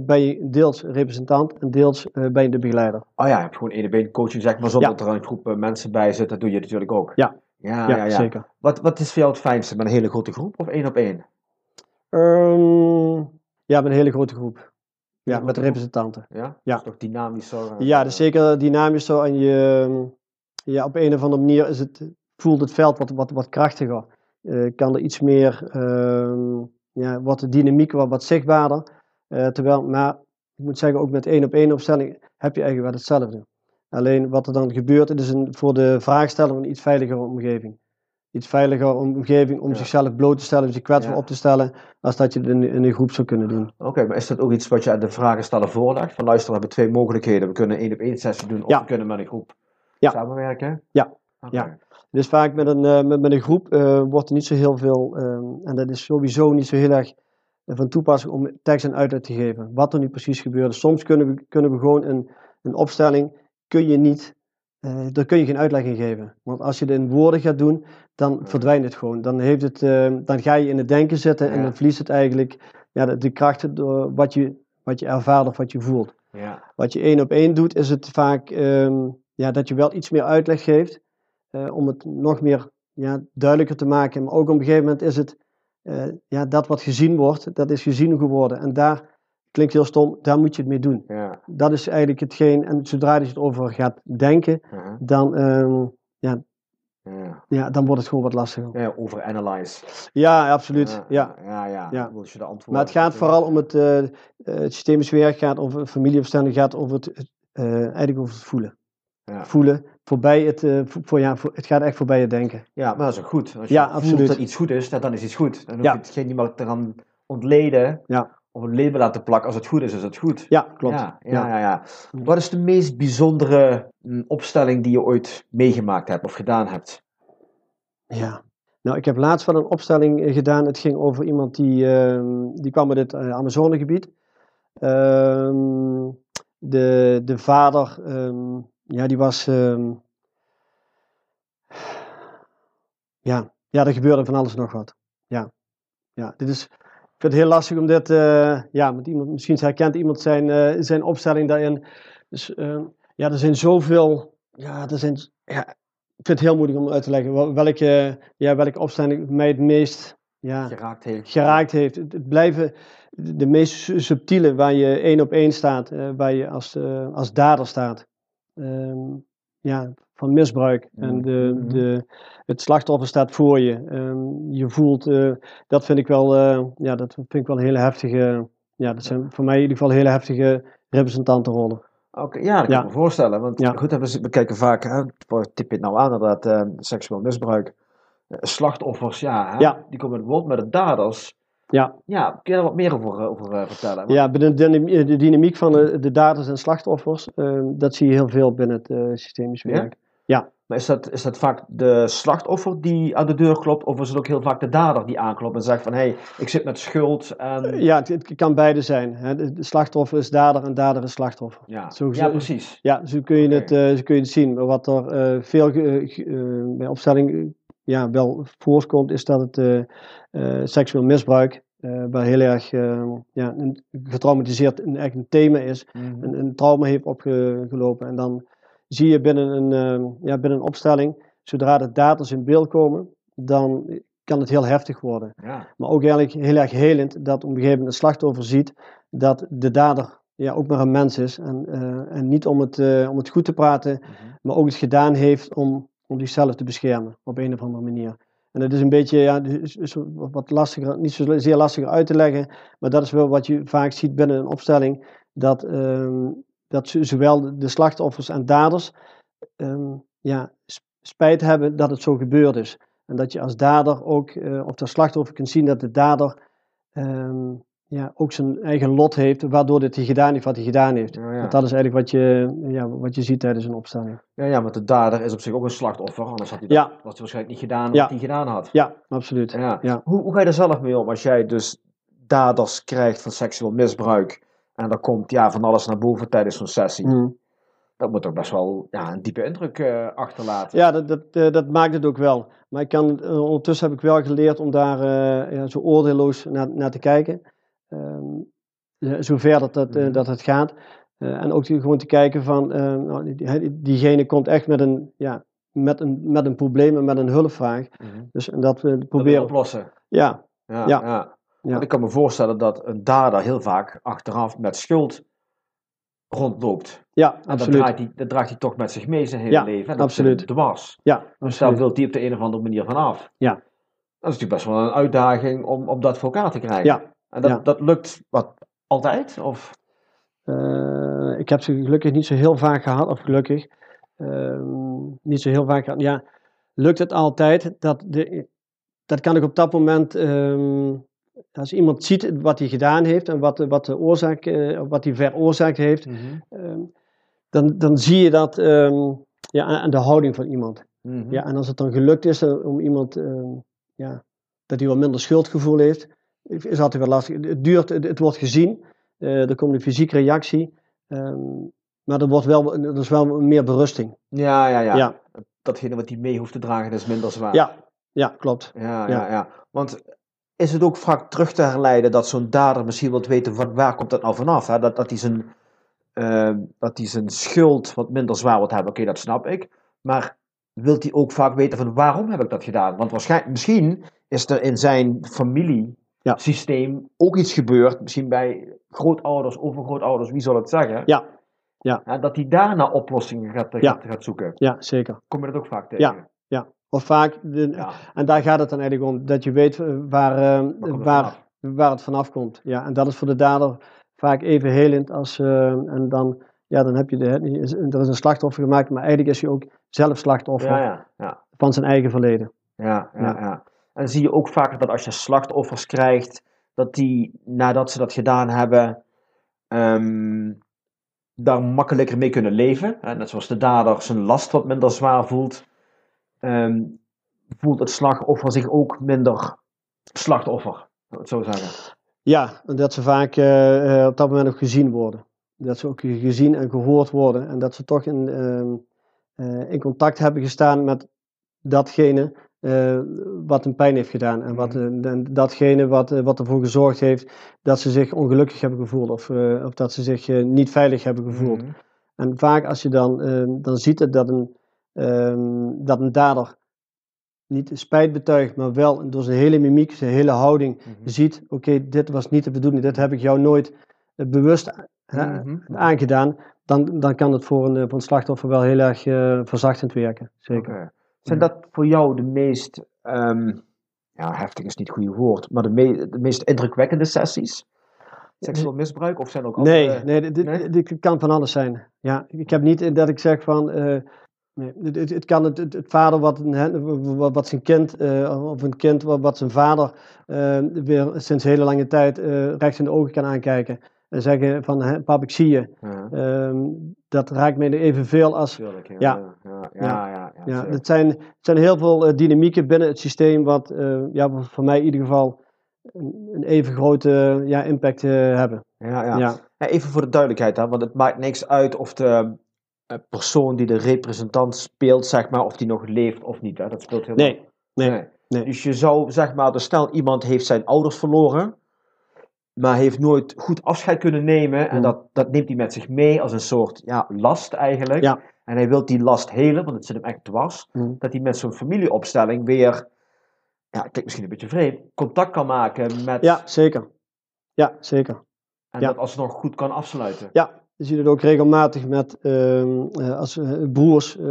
ben je deels representant en deels ben je de begeleider. Oh ja, je hebt gewoon één op één coaching, zeg maar, zonder Ja. dat er een groep mensen bij zit. Dat doe je natuurlijk ook. Ja. Ja, ja, ja, zeker. Wat, wat is voor jou het fijnste? Met een hele grote groep of één op één? Ehm, ja, met een hele grote groep. Ja, met representanten. Ja? Ja. Dat is toch dynamischer? Ja, dat is zeker dynamisch zo. En je, ehm, ja, op een of andere manier is het, voelt het veld wat, wat, wat krachtiger. Eh, kan er iets meer, ehm, ja, wordt de dynamiek wat, wat zichtbaarder. Eh, terwijl, maar ik moet zeggen, ook met één op één opstelling heb je eigenlijk wel hetzelfde. Alleen wat er dan gebeurt, het is een, voor de vraagsteller een iets veiligere omgeving. Iets veiliger omgeving om Ja. zichzelf bloot te stellen, om zich kwetsbaar Ja. op te stellen, als dat je het in, in een groep zou kunnen doen. Oké, maar is dat ook iets wat je aan de vragensteller voorlegt? Van luister, we hebben twee mogelijkheden. We kunnen één op één sessie doen of Ja. we kunnen met een groep samenwerken? Ja. Ja. Dus vaak met een, eh, met, met een groep eh, wordt er niet zo heel veel, ehm, en dat is sowieso niet zo heel erg eh, van toepassing om tekst en uitleg te geven. Wat er nu precies gebeurde. Soms kunnen we, kunnen we gewoon een, een opstelling, kun je niet, eh, daar kun je geen uitleg in geven. Want als je het in woorden gaat doen, dan verdwijnt het gewoon. Dan, heeft het, eh, dan ga je in het denken zitten en Ja. dan verliest het eigenlijk ja, de, de kracht door wat je, wat je ervaart of wat je voelt. Ja. Wat je één op één doet, is het vaak ehm, ja, dat je wel iets meer uitleg geeft. Eh, om het nog meer ja, duidelijker te maken. Maar ook op een gegeven moment is het eh, ja, dat wat gezien wordt, dat is gezien geworden. En daar klinkt heel stom, daar moet je het mee doen. Ja. Dat is eigenlijk hetgeen. En zodra je het over gaat denken, dan, ehm, Ja. ja, dan wordt het gewoon wat lastiger. Ja, overanalyze. Ja, absoluut. Ja. Ja, ja. Ja. Wil je de antwoorden Maar het gaat vooral om het, eh, het systemisch werk, gaat over familieopstelling, gaat over het, eigenlijk over het voelen. Ja. Voelen, voorbij het, vo- voor, ja, voor, het gaat echt voorbij het denken. Ja, maar dat is ook goed. Als je Ja, voelt absoluut. dat iets goed is, dan is iets goed. Dan hoef Ja. je het geen te gaan ontleden Ja. of een label laten plakken. Als het goed is, is het goed. Ja, klopt. Ja, ja, Ja. ja, ja. Wat is de meest bijzondere mm, opstelling die je ooit meegemaakt hebt of gedaan hebt? Ja. Nou, ik heb laatst wel een opstelling eh, gedaan. Het ging over iemand die, ehm, die kwam uit het eh, Amazonegebied. Ehm, de, de vader, ehm, ja, die was. ehm, ja, ja, er gebeurde van alles nog wat. Ja, ja dit is. Ik vind het heel lastig om dit. eh, ja, met iemand, misschien herkent iemand zijn, eh, zijn opstelling daarin. Dus ehm, ja, er zijn zoveel. Ja, er zijn. Ja, ik vind het heel moeilijk om uit te leggen wel- welke, ja, welke opstelling mij het meest. Ja, Geraakt heeft. geraakt heeft. Het, blijven de meest su- subtiele, waar je één op één staat, eh, waar je als, als dader staat. Ehm, ja, van misbruik. En de, de, het slachtoffer staat voor je. Ehm, je voelt, eh, dat vind ik wel, eh, ja, dat vind ik wel een hele heftige, ja, dat zijn voor mij in ieder geval hele heftige representantenrollen. Oké, ja, dat kan Ja. ik me voorstellen. Want Ja. goed, we kijken vaak, hè, tip je het nou aan, inderdaad, eh, seksueel misbruik. Slachtoffers, ja, hè, Ja. die komen in het woord, maar de daders, Ja. ja, kun je daar wat meer over, eh, over eh, vertellen? Ja, binnen de, dynam- de dynamiek van de, de daders en slachtoffers, ehm, dat zie je heel veel binnen het eh, systemisch Ja? werk. Maar is dat, is dat vaak de slachtoffer die aan de deur klopt, of is het ook heel vaak de dader die aanklopt en zegt van, hé, hey, ik zit met schuld en... Ja, het, het kan beide zijn. Hè. De, de slachtoffer is dader en dader is slachtoffer. Ja, Zo- ja precies. Ja, zo kun je, het, eh, zo kun je het zien. Wat er eh, veel eh, bij opstelling eh, ja, wel voorkomt, is dat het eh, eh, seksueel misbruik, eh waar heel erg ja, een, getraumatiseerd een, echt een thema is, Mhm. een, een trauma heeft opgelopen. En dan zie je binnen een, ja, binnen een opstelling, zodra de daders in beeld komen, dan kan het heel heftig worden. Ja, Maar ook eigenlijk heel erg helend dat op een gegeven moment een slachtoffer ziet dat de dader ja, ook maar een mens is. En, en niet om het, om het goed te praten, Mhm. maar ook het gedaan heeft om, om zichzelf te beschermen op een of andere manier. En dat is een beetje, ja, is, wat lastiger, niet zo zeer lastiger uit te leggen, maar dat is wel wat je vaak ziet binnen een opstelling, dat, ehm, dat zo- zowel de- slachtoffers en daders ehm, ja, sp- spijt hebben dat het zo gebeurd is. En dat je als dader ook, eh, of als slachtoffer kunt zien dat de dader ehm, ja, ook zijn eigen lot heeft, waardoor dit hij gedaan heeft wat hij gedaan heeft. Ja, ja. Want dat is eigenlijk wat je, ja, wat je ziet tijdens een opstelling. ja, ja, want de dader is op zich ook een slachtoffer, anders had hij Ja. dat, was hij waarschijnlijk niet gedaan wat hij gedaan had. Ja, absoluut. Ja. Ja. Hoe, hoe ga je er zelf mee om als jij dus daders krijgt van seksueel misbruik en er komt ja, van alles naar boven tijdens zo'n sessie? Mm. Dat moet toch best wel ja, een diepe indruk eh, achterlaten. Ja, dat, dat, eh, dat maakt het ook wel. Maar ik kan, eh, ondertussen heb ik wel geleerd om daar ja, zo oordeelloos naar, naar te kijken. Ehm, zover dat, dat, eh, Mhm. dat het gaat. Eh, en ook die- gewoon te kijken van, eh, nou, die- die- diegene komt echt met een, ja, met een, met een probleem en met een hulpvraag. Mhm. Dus en dat we Dat proberen. oplossen. Ja, Ja, Ja. ja. Ja. Ik kan me voorstellen dat een dader heel vaak achteraf met schuld rondloopt. ja, En dat absoluut. draagt, hij, dat draagt hij toch met zich mee zijn hele Ja, leven. En dat absoluut. dwars. Ja, Dus daar absoluut. wil hij op de een of andere manier vanaf. Ja. Dat is natuurlijk best wel een uitdaging om, om dat voor elkaar te krijgen. Ja, En dat, ja. dat lukt wat, altijd? Of? Eh, ik heb ze gelukkig niet zo heel vaak gehad, of gelukkig, ehm, niet zo heel vaak gehad. Ja, lukt het altijd? Dat, de, dat kan ik op dat moment, ehm, als iemand ziet wat hij gedaan heeft en wat, de- wat de oorzaak, eh, wat hij veroorzaakt heeft, ehm, dan, dan zie je dat ja, aan, de houding van iemand. Mhm. Ja, en als het dan gelukt is eh, om iemand, ja, dat hij wat minder schuldgevoel heeft, is altijd wel lastig. Het duurt, het, het wordt gezien, eh, er komt een fysieke reactie, ehm, maar er, wordt wel, er is wel meer berusting. ja, ja, ja, Ja, Datgene wat hij mee hoeft te dragen is minder zwaar. ja, ja, klopt. Ja, ja, Ja. ja. Want is het ook vaak terug te herleiden dat zo'n dader misschien wil weten van waar komt dat nou vanaf? Hè? Dat, dat, hij zijn, eh, dat hij zijn schuld wat minder zwaar wordt hebben, oké, dat snap ik. Maar wil hij ook vaak weten van waarom heb ik dat gedaan? Want waarschijnlijk, misschien is er in zijn familiesysteem ook iets gebeurd, misschien bij grootouders, overgrootouders, wie zal het zeggen? Ja, ja. Dat hij daarna oplossingen gaat, Ja. gaat, gaat zoeken. Ja, zeker. Kom je dat ook vaak tegen? Ja. Ja. Of vaak, de, Ja. en daar gaat het dan eigenlijk om, dat je weet eh, waar, eh, waar, vanaf? waar het vanaf komt. Ja, en dat is voor de dader vaak even helend als, eh, en dan, ja, dan heb je de, er is een slachtoffer gemaakt, maar eigenlijk is hij ook zelf slachtoffer Ja, ja, ja. van zijn eigen verleden. Ja, ja, Ja. En zie je ook vaak dat als je slachtoffers krijgt, dat die nadat ze dat gedaan hebben, ehm, daar makkelijker mee kunnen leven. Hè, Net zoals de dader zijn last wat minder zwaar voelt, ehm, voelt het slachtoffer zich ook minder slachtoffer, zo zeggen. Ja, en dat ze vaak eh, eh, op dat moment ook gezien worden. Dat ze ook gezien en gehoord worden. En dat ze toch in, ehm, eh, in contact hebben gestaan met datgene eh, wat een pijn heeft gedaan. En wat, Mhm. en datgene wat, eh, wat ervoor gezorgd heeft dat ze zich ongelukkig hebben gevoeld. Of, eh, of dat ze zich niet veilig hebben gevoeld. Mhm. En vaak als je dan, dan ziet het dat een, ehm, dat een dader niet spijt betuigt, maar wel door zijn hele mimiek, zijn hele houding Mhm. ziet, oké, dit was niet de bedoeling, dit heb ik jou nooit bewust aangedaan, dan, dan kan het voor een, voor een slachtoffer wel heel erg verzachtend werken. Zeker. Zijn dat voor jou de meest, ehm, ja, heftig is niet het goede woord, maar de, me- de meest indrukwekkende sessies? Seksueel misbruik of zijn er ook andere? nee, dit, nee? dit kan van alles zijn. Ja, ik heb niet dat ik zeg van. eh, nee, het, het, kan het, het, het vader wat, hè, wat, zijn kind, eh, of een kind wat, wat zijn vader eh, weer sinds hele lange tijd rechts in de ogen kan aankijken. En zeggen van, hè, pap, ik zie je. Ja, Ehm, dat raakt mij evenveel als. tuurlijk. Ja, Ja. ja, ja, ja, ja, Ja, zeker. het, zijn, het zijn heel veel eh, dynamieken binnen het systeem, wat eh, ja, voor mij in ieder geval een, een even grote ja, impact eh, hebben. ja, ja. Ja. Even voor de duidelijkheid, hè, want het maakt niks uit of de persoon die de representant speelt, zeg maar, of die nog leeft of niet. Hè. Dat speelt helemaal Nee, nee, nee. Dus je zou, zeg maar, dus stel iemand heeft zijn ouders verloren, maar heeft nooit goed afscheid kunnen nemen. En Mm. dat, dat neemt hij met zich mee als een soort ja, last eigenlijk. Ja. En hij wil die last helen, want het zit hem echt dwars. Mm. Dat hij met zo'n familieopstelling weer, ja, klinkt misschien een beetje vreemd, contact kan maken met. Ja, zeker. Ja, zeker. en ja. dat alsnog goed kan afsluiten. Ja, je ziet het ook regelmatig met ehm, eh, als eh, broers, eh,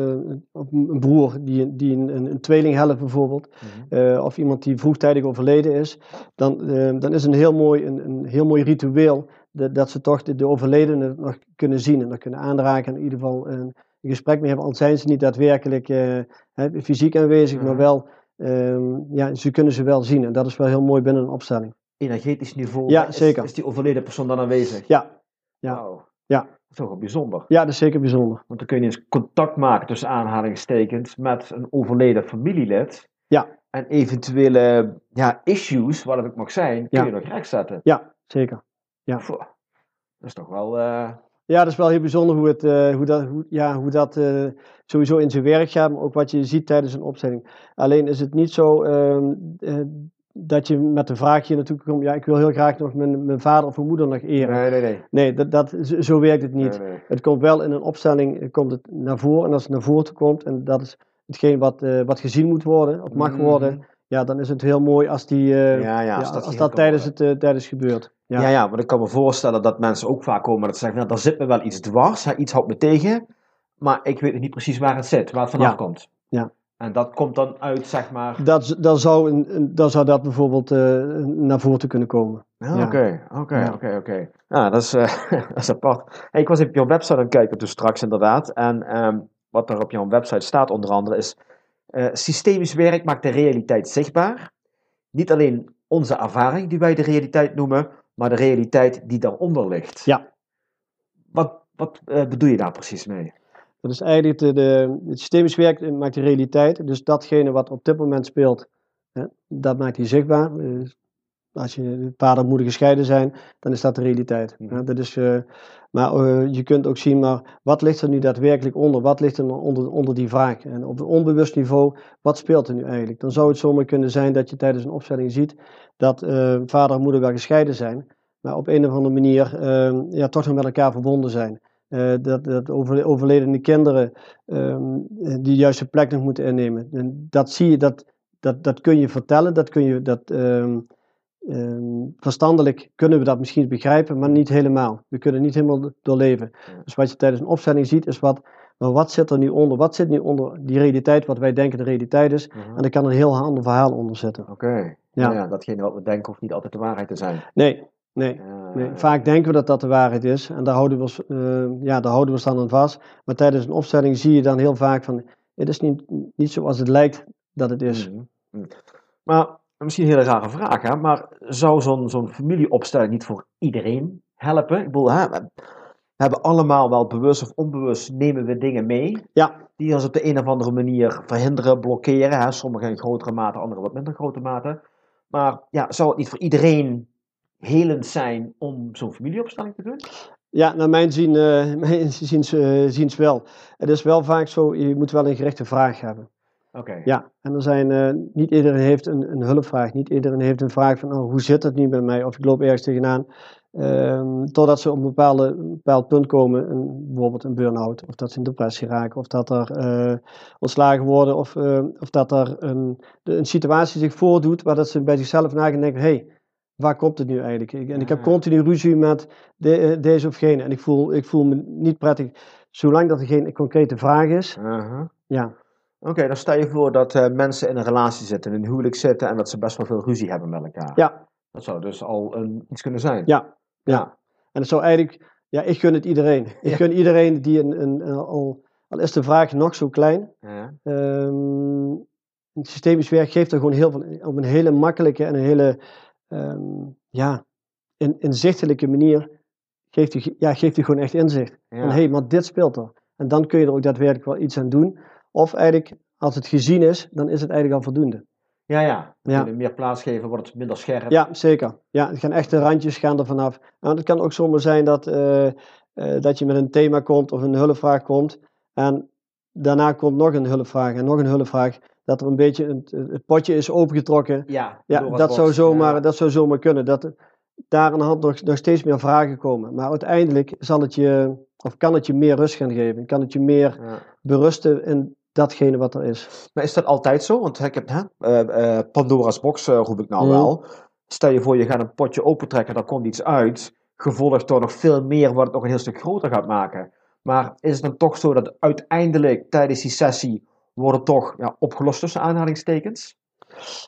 een broer die, die een, een, een tweeling helpt bijvoorbeeld, Mhm. of iemand die vroegtijdig overleden is, dan, eh, dan is een heel mooi, een, een heel mooi ritueel dat, dat ze toch de, de overledene nog kunnen zien en nog kunnen aanraken en in ieder geval een, een gesprek mee hebben, al zijn ze niet daadwerkelijk eh, fysiek aanwezig, maar Mhm. wel, ehm, ja, ze kunnen ze wel zien en dat is wel heel mooi binnen een opstelling. Energetisch niveau Ja, is, zeker. is die overleden persoon dan aanwezig. Ja, ja. Ja. Dat is toch wel bijzonder. ja, dat is zeker bijzonder. Want dan kun je eens contact maken tussen aanhalingstekens met een overleden familielid. Ja. En eventuele ja, issues, wat het ook mag zijn, kun Ja. je nog rechtzetten. Ja, zeker. Ja. Dat is toch wel. eh, Ja, dat is wel heel bijzonder hoe, het, eh, hoe dat, hoe, ja, hoe dat eh, sowieso in zijn werk gaat, maar ook wat je ziet tijdens een opstelling. Alleen is het niet zo ehm, eh, dat je met de vraag hier naartoe komt, ja, ik wil heel graag nog mijn, mijn vader of mijn moeder nog eren. Nee, nee, nee. Nee, dat, dat, zo werkt het niet. Nee, nee. Het komt wel in een opstelling komt het naar voren en als het naar voren komt en dat is hetgeen wat, wat gezien moet worden, of mag Mhm. worden, ja, dan is het heel mooi als, die, Ja, als als dat tijdens, worden. het, tijdens gebeurt. Ja. Ja. ja, want ik kan me voorstellen dat mensen ook vaak komen dat ze zeggen: nou, daar zit me wel iets dwars, hè, iets houdt me tegen, maar ik weet niet precies waar het zit, waar het vanaf Ja. komt. Ja. En dat komt dan uit, zeg maar. Dat, dan, zou een, dan zou dat bijvoorbeeld eh, naar voren te kunnen komen. Ja, Ja. Oké, oké, oké, oké. Ja, dat is, eh, [laughs] dat is apart. Hey, ik was op jouw website aan het kijken dus straks inderdaad. En ehm, wat er op jouw website staat onder andere is... eh, systemisch werk maakt de realiteit zichtbaar. Niet alleen onze ervaring die wij de realiteit noemen, maar de realiteit die daaronder ligt. Ja. Wat, wat eh, bedoel je daar precies mee? Dat is eigenlijk de, de, het systemisch werk eh, maakt de realiteit. Dus datgene wat op dit moment speelt, hè, dat maakt hij zichtbaar. Als je vader en moeder gescheiden zijn, dan is dat de realiteit. Mhm. Hè. Dat is, eh, maar eh, je kunt ook zien, maar wat ligt er nu daadwerkelijk onder? Wat ligt er onder, onder die vraag? En op een onbewust niveau, wat speelt er nu eigenlijk? Dan zou het zomaar kunnen zijn dat je tijdens een opstelling ziet dat eh, vader en moeder wel gescheiden zijn, maar op een of andere manier eh, ja, toch nog met elkaar verbonden zijn. Dat, dat overle- overledene kinderen ehm, eh, die juiste plek nog moeten innemen. En dat zie je, dat, dat, dat kun je vertellen, dat kun je, dat, ehm, ehm, verstandelijk kunnen we dat misschien begrijpen, maar niet helemaal. We kunnen niet helemaal doorleven. Dus wat je tijdens een opstelling ziet, is wat, maar wat zit er nu onder? Wat zit nu onder die realiteit, wat wij denken de realiteit is? En er kan een heel ander verhaal onder zitten. Oké. Ja. Ja. datgene wat we denken hoeft niet altijd de waarheid te zijn. Nee, nee. Nee, vaak denken we dat dat de waarheid is en daar houden we ons, eh, ja, daar houden we ons dan aan vast. Maar tijdens een opstelling zie je dan heel vaak van, het is niet, niet zoals het lijkt dat het is. Mhm, mhm. Maar misschien een hele rare vraag, hè? maar zou zo'n zo'n familieopstelling niet voor iedereen helpen? Ik bedoel, hè, we hebben allemaal wel bewust of onbewust nemen we dingen mee Ja, die ons op de een of andere manier verhinderen, blokkeren. Hè? Sommige in grotere mate, andere wat minder grote mate. Maar ja, zou het niet voor iedereen helend zijn om zo'n familieopstelling te doen? Ja, naar mijn, zien, uh, [laughs] mijn ziens, uh, ziens wel. Het is wel vaak zo, je moet wel een gerichte vraag hebben. Oké. Ja, en er zijn, uh, niet iedereen heeft een, een, hulpvraag. Niet iedereen heeft een vraag van, oh, hoe zit het nu met mij? Of ik loop ergens tegenaan. Um, totdat ze op een, bepaalde, een bepaald punt komen, een, bijvoorbeeld een burn-out, of dat ze in depressie raken, of dat er uh, ontslagen worden, of, uh, of dat er een, een situatie zich voordoet waar dat ze bij zichzelf na gaan denken, hey, waar komt het nu eigenlijk? Ik, en ik heb continu ruzie met de, deze of gene en ik voel, ik voel me niet prettig. Zolang dat er geen concrete vraag is, -huh. ja. Oké, dan stel je voor dat uh, mensen in een relatie zitten, in een huwelijk zitten en dat ze best wel veel ruzie hebben met elkaar. Ja. Dat zou dus al een, iets kunnen zijn. Ja, ja. En het zou eigenlijk, ja, ik gun het iedereen. [laughs] Ik Ja. gun iedereen die een, een, een- al, al is de vraag nog zo klein, Ja. Ehm het systemisch werk geeft er gewoon heel veel, op een hele makkelijke en een hele ehm, ja, in, inzichtelijke manier, geeft u, ja, geeft u gewoon echt inzicht. Ja. Hé, hey, maar dit speelt er. En dan kun je er ook daadwerkelijk wel iets aan doen. Of eigenlijk, als het gezien is, dan is het eigenlijk al voldoende. ja, ja. Meer plaats geven, wordt het minder scherp. Ja, zeker. Ja, het gaan echt de randjes gaan er vanaf. Nou, het kan ook zomaar zijn dat, eh, eh, dat je met een thema komt of een hulpvraag komt. En daarna komt nog een hulpvraag en nog een hulpvraag. Dat er een beetje het, het potje is opengetrokken. Ja, Ja, dat zou, zomaar, Ja. dat zou zomaar kunnen. Dat daar aan de hand nog, nog steeds meer vragen komen. Maar uiteindelijk zal het je, of kan het je meer rust gaan geven. Kan het je meer Ja. berusten in datgene wat er is. Maar is dat altijd zo? Want ik heb hè, eh, eh, Pandora's box eh, roep ik nou Mhm. wel. Stel je voor, je gaat een potje opentrekken, daar komt iets uit. Gevolgd door nog veel meer, wat het nog een heel stuk groter gaat maken. Maar is het dan toch zo dat uiteindelijk tijdens die sessie worden toch ja, opgelost tussen aanhalingstekens?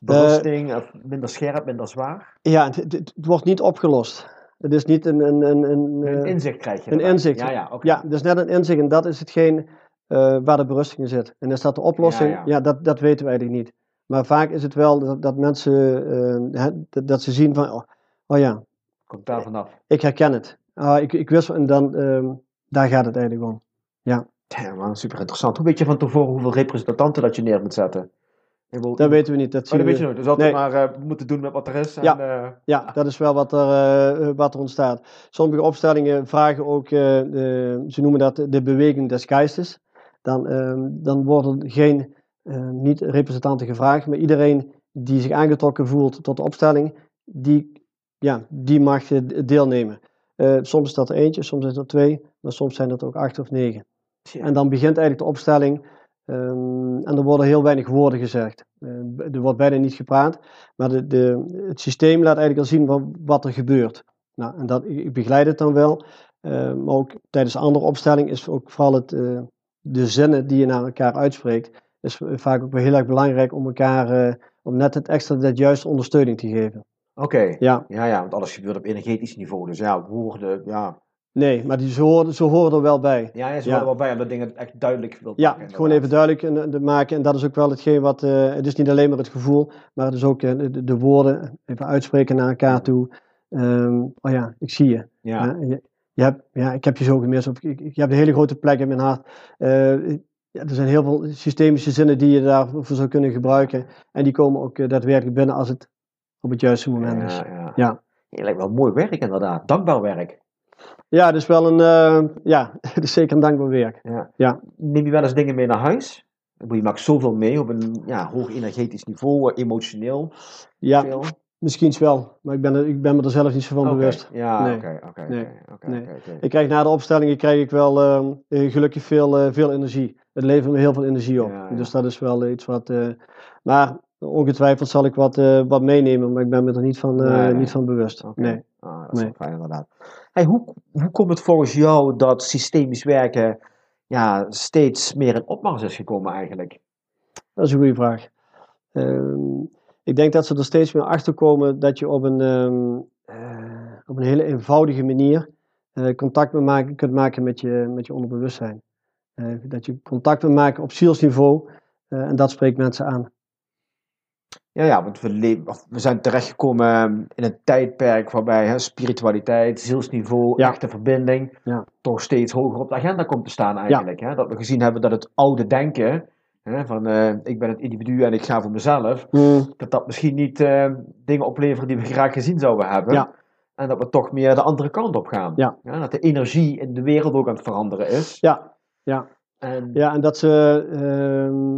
Berusting, of minder scherp, minder zwaar? Ja, het, het- het wordt niet opgelost. Het is niet een, een, een, een, Een inzicht krijg je een erbij. inzicht. Ja, ja, oké. Ja, dus net een inzicht en dat is hetgeen eh, waar de berusting in zit. En is dat de oplossing? Ja, Ja, ja. dat, dat weten we eigenlijk niet. Maar vaak is het wel dat, dat mensen, eh, dat, dat ze zien van, oh, oh ja, Komt daar vanaf. ik herken het. Ah, ik, ik wist, en dan, ehm, daar gaat het eigenlijk om. Ja, man, super interessant. Hoe weet je van tevoren hoeveel representanten dat je neer moet zetten? Dat weten we niet. Dat Oh, dat weet we- je nooit. Dus altijd Nee. maar eh, moeten doen met wat er is. En, Ja. Ja, dat is wel wat er, wat er ontstaat. Sommige opstellingen vragen ook, de, ze noemen dat de beweging des geistes. Dan, ehm, dan worden geen eh, niet-representanten gevraagd, maar iedereen die zich aangetrokken voelt tot de opstelling, die, ja, die mag eh, deelnemen. Eh, soms is dat er eentje, soms is dat twee, maar soms zijn dat ook acht of negen. En dan begint eigenlijk de opstelling. ehm, en er worden heel weinig woorden gezegd. Er wordt bijna niet gepraat. Maar de, de, het systeem laat eigenlijk al zien wat, wat er gebeurt. Nou, en dat, ik, begeleid het dan wel. maar ook tijdens andere opstelling is ook vooral het, de zinnen die je naar elkaar uitspreekt. Is vaak ook wel heel erg belangrijk om elkaar, eh, om net het extra, dat juiste ondersteuning te geven. Oké. Ja, Ja, ja, want alles gebeurt op energetisch niveau. Dus ja, woorden, ja. nee, maar die, ze, horen, ze horen er wel bij. Ja, ja ze Ja. horen wel bij omdat dingen echt duidelijk wil Ja, maken. gewoon even duidelijk eh, te maken. En dat is ook wel hetgeen wat. eh, het is niet alleen maar het gevoel, maar het is ook de, de woorden even uitspreken naar elkaar toe. Ehm, oh ja, ik zie je. Ja, Ja, je, je hebt, ja, ik heb je zo gemist. Of ik, ik- je hebt een hele grote plek in mijn hart. Eh, ja, er zijn heel veel systemische zinnen die je daarvoor zou kunnen gebruiken. En die komen ook eh, daadwerkelijk binnen als het op het juiste moment is. ja, ja. Je lijkt wel mooi werk inderdaad. Dankbaar werk. Ja, is wel een. eh, ja, [laughs] het is zeker een dankbaar werk. Ja. Ja. Neem je wel eens dingen mee naar huis? Je maakt zoveel mee op een ja, hoog energetisch niveau, emotioneel. Ja, Veel. Misschien wel. Maar ik ben, er, ik ben me er zelf niet zo van bewust. Ja, oké, oké. Ik krijg na de opstellingen krijg ik wel ehm, eh, gelukkig veel, eh, veel energie. Het levert me heel veel energie op. Ja, ja. Dus dat is wel iets wat. eh, maar ongetwijfeld zal ik wat, wat meenemen, maar ik ben me er niet van, Nee, niet van bewust. Nee. Ah, dat is Nee. fijn inderdaad. Hey, hoe, hoe komt het volgens jou dat systemisch werken ja, steeds meer in opmars is gekomen eigenlijk? Dat is een goede vraag. Ehm, ik denk dat ze er steeds meer achter komen dat je op een, ehm, eh, op een hele eenvoudige manier eh, contact maken, kunt maken met je, met je onderbewustzijn. Eh, dat je contact kunt maken op zielsniveau en dat spreekt mensen aan. Ja, ja, want we, we zijn terechtgekomen ehm, in een tijdperk waarbij hè, spiritualiteit, zielsniveau, Ja. echte verbinding Ja. toch steeds hoger op de agenda komt te staan eigenlijk. Hè? Dat we gezien hebben dat het oude denken, hè, van eh, ik ben het individu en ik ga voor mezelf, dat dat misschien niet eh, dingen oplevert die we graag gezien zouden hebben. Ja. En dat we toch meer de andere kant op gaan. Ja. dat de energie in de wereld ook aan het veranderen is. Ja, ja. En, Ja, en dat ze. ehm,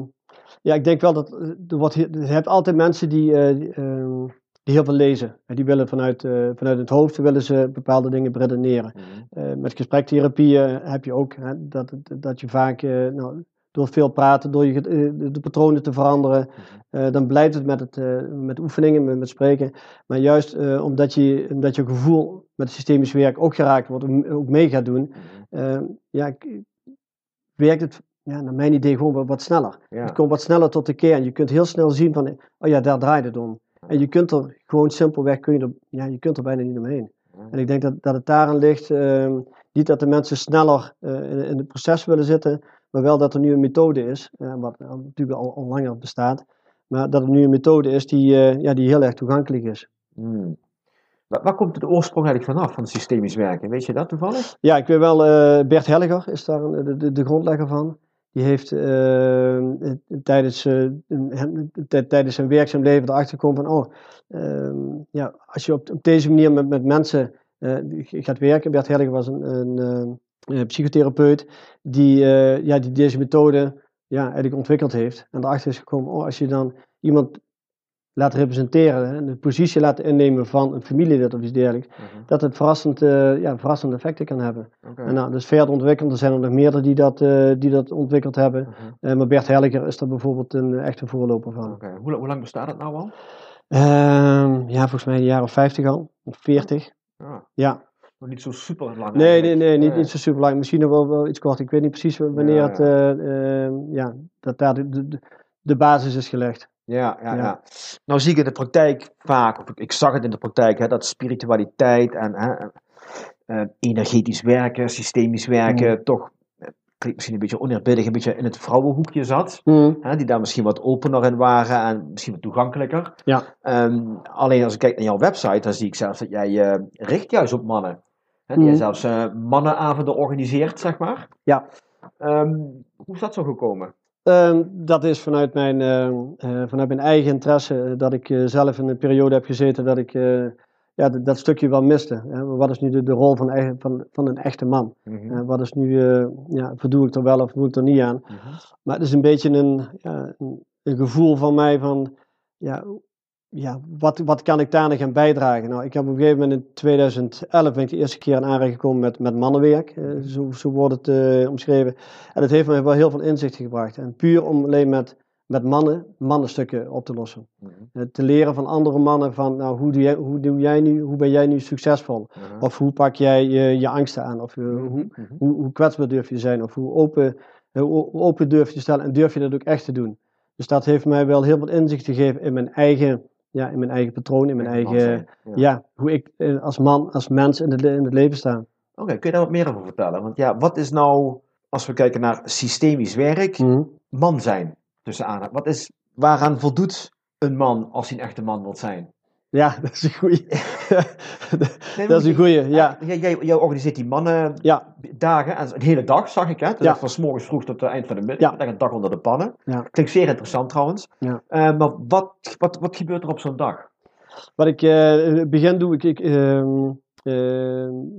ja, ik denk wel dat. eh, Er wordt, je hebt altijd mensen die, eh, die, ehm, die heel veel lezen. En die willen vanuit, vanuit het hoofd willen ze bepaalde dingen beredeneren. Mhm. Eh, met gesprektherapieën heb je ook hè, dat, dat je vaak nou, door veel praten, door je, eh, de, patronen te veranderen, Mhm. eh, dan blijft het met, het, eh, met oefeningen, met, met spreken. Maar juist omdat, je, omdat je gevoel met systemisch werk ook geraakt wordt, ook mee gaat doen, Mhm. ja, werkt het ja, naar mijn idee gewoon wat, wat sneller. Ja. Het komt wat sneller tot de kern. Je kunt heel snel zien van, oh ja, daar draait het om. En je kunt er gewoon simpelweg, kun je er, ja, je kunt er bijna niet omheen. En ik denk dat, dat het daaraan ligt, ehm, niet dat de mensen sneller eh, in, in het proces willen zitten, maar wel dat er nu een methode is, eh, wat natuurlijk al, al langer bestaat, maar dat er nu een methode is die, eh, ja, die heel erg toegankelijk is. Hmm. Waar, komt de oorsprong eigenlijk vanaf, van systemisch werken? Weet je dat toevallig? Ja, ik weet wel, Bert Helliger is daar de, de, de grondlegger van. Die heeft tijdens, tijdens zijn werkzaam leven erachter gekomen van, oh, ehm, ja, als je op, op deze manier met, met mensen gaat werken. Bert Helliger was een, een, eh, eh, psychotherapeut die, eh, ja, die deze methode ja, eigenlijk ontwikkeld heeft. En erachter is gekomen, oh, als je dan iemand laat representeren, hè, de positie laat innemen van een familielid of iets dergelijks, dat het verrassend, eh, ja, verrassende effecten kan hebben. En nou, dus verder ontwikkeld, er zijn er nog meerdere die dat, eh, die dat ontwikkeld hebben. Mhm. Eh, maar Bert Helliger is daar bijvoorbeeld een eh, echte voorloper van. Hoe, hoe lang bestaat het nou al? Ehm, ja, volgens mij een jaar of 50 al, of 40. Ja, niet zo super lang. nee, nee, nee, niet, niet zo super lang. Misschien nog wel, wel iets kort. Ik weet niet precies wanneer Ja, het, eh, ehm, ja, dat daar de, de, de basis is gelegd. Ja, ja, Ja. Nou zie ik in de praktijk vaak, of ik, zag het in de praktijk, hè, dat spiritualiteit en hè, eh, energetisch werken, systemisch werken, toch, eh, klinkt misschien een beetje oneerbiedig, een beetje in het vrouwenhoekje zat. Hè, die daar misschien wat opener in waren en misschien wat toegankelijker. Ja. Ehm, alleen als ik kijk naar jouw website, dan zie ik zelfs dat jij eh, richt juist op mannen. Hè, die jij Mhm. zelfs eh, mannenavonden organiseert, zeg maar. Ja. Ehm, hoe is dat zo gekomen? Ehm, dat is vanuit mijn, eh, vanuit mijn eigen interesse, dat ik zelf in een periode heb gezeten dat ik ja, dat, dat stukje wel miste. Hè. Wat is nu de, de rol van, van, van een echte man? Mhm. Eh, wat is nu, eh, ja, voldoe ik er wel of doe ik er niet aan? Mhm. Maar het is een beetje een, ja, een, een gevoel van mij van, ja, ja wat, wat kan ik daar nog aan bijdragen? Nou, ik heb op een gegeven moment in 2011 ben ik de eerste keer in aanraking gekomen met, met mannenwerk. eh, zo, zo wordt het eh, omschreven. En dat heeft me wel heel veel inzichten gebracht. En puur om alleen met, met mannen, mannenstukken op te lossen. Mhm. Eh, te leren van andere mannen van, nou, hoe, doe jij, hoe, doe jij nu, hoe ben jij nu succesvol? Mhm. Of hoe pak jij je, je angsten aan? Of eh, hoe, Mhm. hoe, hoe kwetsbaar durf je te zijn? Of hoe open, eh, hoe hoe open durf je te stellen? En durf je dat ook echt te doen? Dus dat heeft mij wel heel veel inzicht gegeven in mijn eigen, ja, in mijn eigen patroon, in mijn eigen. Ja. ja, hoe ik eh, als man, als mens in het, in het leven sta. Oké, kun je daar wat meer over vertellen? Want ja, wat is nou, als we kijken naar systemisch werk, man zijn? Tussen aan. Wat is, waaraan voldoet een man als hij een echte man wil zijn? Ja, [laughs] dat is een goeie. Nee, [laughs] dat is een goeie, ja. Jij, jij, jij organiseert die mannen Ja, dagen, en een hele dag zag ik hè? Ja. van s morgens vroeg tot het eind van de middag, Ja. een dag onder de pannen. Ja. Klinkt zeer interessant trouwens. Ja. Eh, maar wat, wat, wat gebeurt er op zo'n dag? Wat ik eh, begin doe, ik, ik, ehm,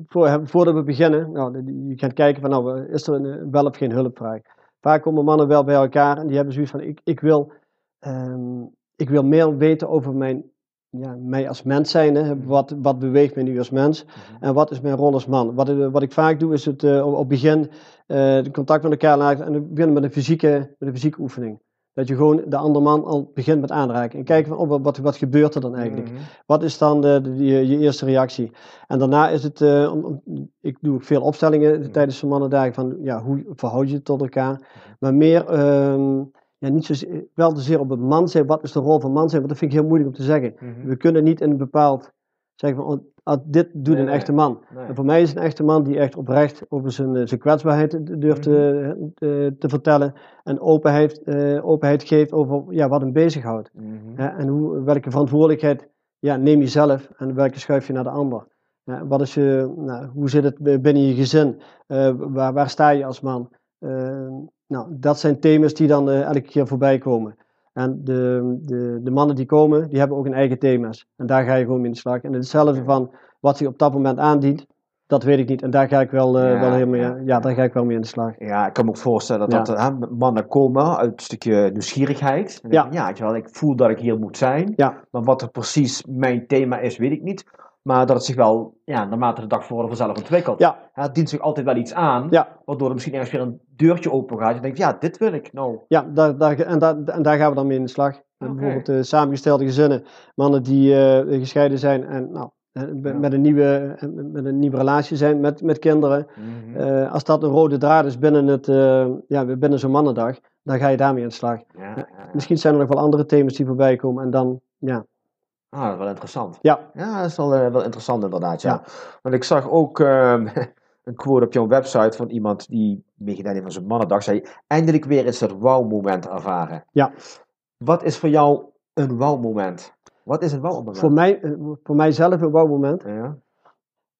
voor, voordat we beginnen, nou, je gaat kijken van nou, is er een, wel of geen hulpvraag. Vaak komen mannen wel bij elkaar en die hebben zoiets van ik, ik, wil, ehm, ik wil meer weten over mijn, ja, mij als mens zijn. Hè. Wat, wat beweegt mij nu als mens en wat is mijn rol als man. Wat, wat ik vaak doe is het eh, op, begin eh, de contact met elkaar laten en beginnen met een fysieke, met een fysieke oefening. Dat je gewoon de andere man al begint met aanraken. En kijken van, oh, wat, wat, gebeurt er dan eigenlijk? Mhm. Wat is dan de, de- je, je eerste reactie? En daarna is het, eh, om, om- ik doe ook veel opstellingen tijdens de mannendagen van, ja, hoe verhoud je je tot elkaar? Maar meer, ehm, ja, niet zozeer, wel te zeer op het man zijn, wat is de rol van man zijn? Want dat vind ik heel moeilijk om te zeggen. Mhm. We kunnen niet in een bepaald, zeggen van, oh, ah, dit doet Nee, een echte man. Nee. En voor mij is een echte man die echt oprecht over zijn, eh, zijn kwetsbaarheid eh, durft te, te, te vertellen. En openheid, eh, openheid geeft over ja, wat hem bezighoudt. Mhm. Hè, en hoe, welke verantwoordelijkheid ja, neem je zelf en welke schuif je naar de ander? Wat is je, nou, hoe zit het binnen je gezin? Eh, waar, waar sta je als man? Eh, nou, dat zijn thema's die dan eh, elke keer voorbij komen. En de, de, de mannen die komen, die hebben ook hun eigen thema's. En daar ga je gewoon mee in de slag. En hetzelfde van wat zich op dat moment aandient, dat weet ik niet. En daar ga ik wel, eh, Ja, wel helemaal ja, ja, daar ga ik wel mee in de slag. Ja, ik kan me ook voorstellen dat, Ja. dat hè, mannen komen uit een stukje nieuwsgierigheid. En Ja. ja, weet je wel, ik voel dat ik hier moet zijn. Ja. Maar wat er precies mijn thema is, weet ik niet. Maar dat het zich wel, ja, naarmate de dag voor vanzelf ontwikkelt. Ja, Ja, het dient zich altijd wel iets aan, ja, waardoor er misschien ergens weer een deurtje open gaat. Je denkt, ja, dit wil ik. Nou, ja daar, daar, en, daar, en daar gaan we dan mee in de slag. Bijvoorbeeld eh, samengestelde gezinnen, mannen die eh, gescheiden zijn en nou, met, Ja. een nieuwe, eh, met een nieuwe relatie zijn met, met kinderen. mhm. Als dat een rode draad is binnen, het, ja, binnen zo'n mannendag, dan ga je daarmee in de slag. Misschien zijn er nog wel andere thema's die voorbij komen en dan, ja. Ah, dat is wel interessant. Ja, Ja, dat is wel, eh, wel interessant inderdaad, ja. Ja. Want ik zag ook ehm, [laughs] een quote op jouw website van iemand die meegedaan heeft van zijn mannendag. Zei, eindelijk weer eens dat wauw-moment ervaren. Ja. Wat is voor jou een wauw-moment? Wat is een wauw-moment? voor, mij, eh, voor mijzelf een wauw-moment. Ja.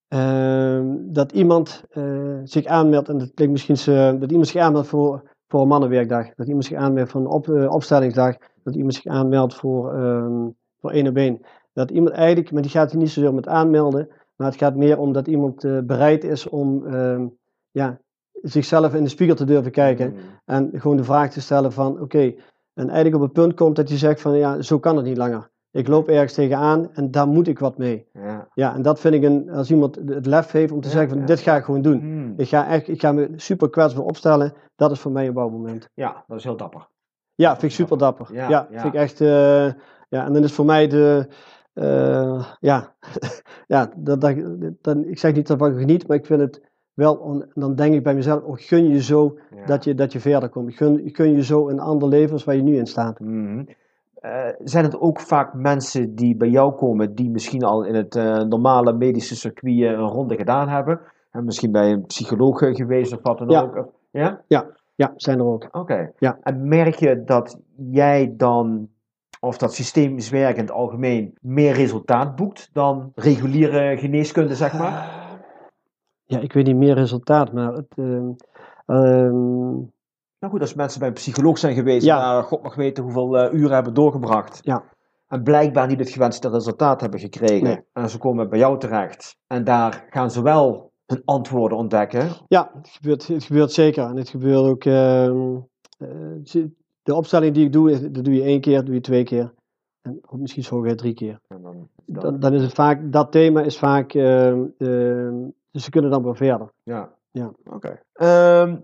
Ehm, dat iemand eh, zich aanmeldt, en dat klinkt misschien dat iemand zich aanmeldt voor, voor een mannenwerkdag. Dat iemand zich aanmeldt voor een op, opstellingsdag. Dat iemand zich aanmeldt voor, ehm voor één op één. Dat iemand eigenlijk, maar die gaat hier niet zozeer met aanmelden, maar het gaat meer om dat iemand eh, bereid is om ehm, ja, zichzelf in de spiegel te durven kijken. Mm. En gewoon de vraag te stellen van, oké, en eigenlijk op het punt komt dat je zegt van, ja, zo kan het niet langer. Ik loop ergens tegenaan en daar moet ik wat mee. Ja. Ja, en dat vind ik een, als iemand het lef heeft om te Ja, zeggen van, ja. dit ga ik gewoon doen. Mm. Ik ga, echt, ik ga me super kwetsbaar opstellen. Dat is voor mij een bouwmoment. ja, dat is heel dapper. Ja, vind ik super dapper. Ja. vind ik echt, eh, ja, en dan is voor mij de, eh, ja, [laughs] ja dat, dat, dan, ik zeg niet dat ik geniet, maar ik vind het wel, dan denk ik bij mezelf, oh, gun je zo Ja. dat, je, dat je verder komt. Gun, gun je zo een ander leven als waar je nu in staat. Mhm. Eh, zijn het ook vaak mensen die bij jou komen, die misschien al in het eh, normale medische circuit een ronde gedaan hebben? En misschien bij een psycholoog geweest of wat dan Ja. ook? Of- Ja? Ja, zijn er ook. Oké. Ja. En merk je dat jij dan, of dat systemisch werk in het algemeen, meer resultaat boekt dan reguliere geneeskunde, zeg maar? Ja, ik weet niet meer resultaat, maar het, ehm, ehm, Nou goed, als mensen bij een psycholoog zijn geweest, Ja. daar God mag weten hoeveel eh, uren hebben doorgebracht. Ja. En blijkbaar niet het gewenste resultaat hebben gekregen. Nee. En ze komen bij jou terecht. En daar gaan ze wel hun antwoorden ontdekken. Ja, het gebeurt, het gebeurt zeker. En het gebeurt ook. ehm, eh, de opstelling die ik doe, dat doe je één keer, doe je twee keer. En misschien sogar drie keer. En dan, dan- Dan, dan is het vaak, dat thema is vaak. ehm, ehm, dus ze kunnen dan weer verder. ja. Ja. Oké. Ehm,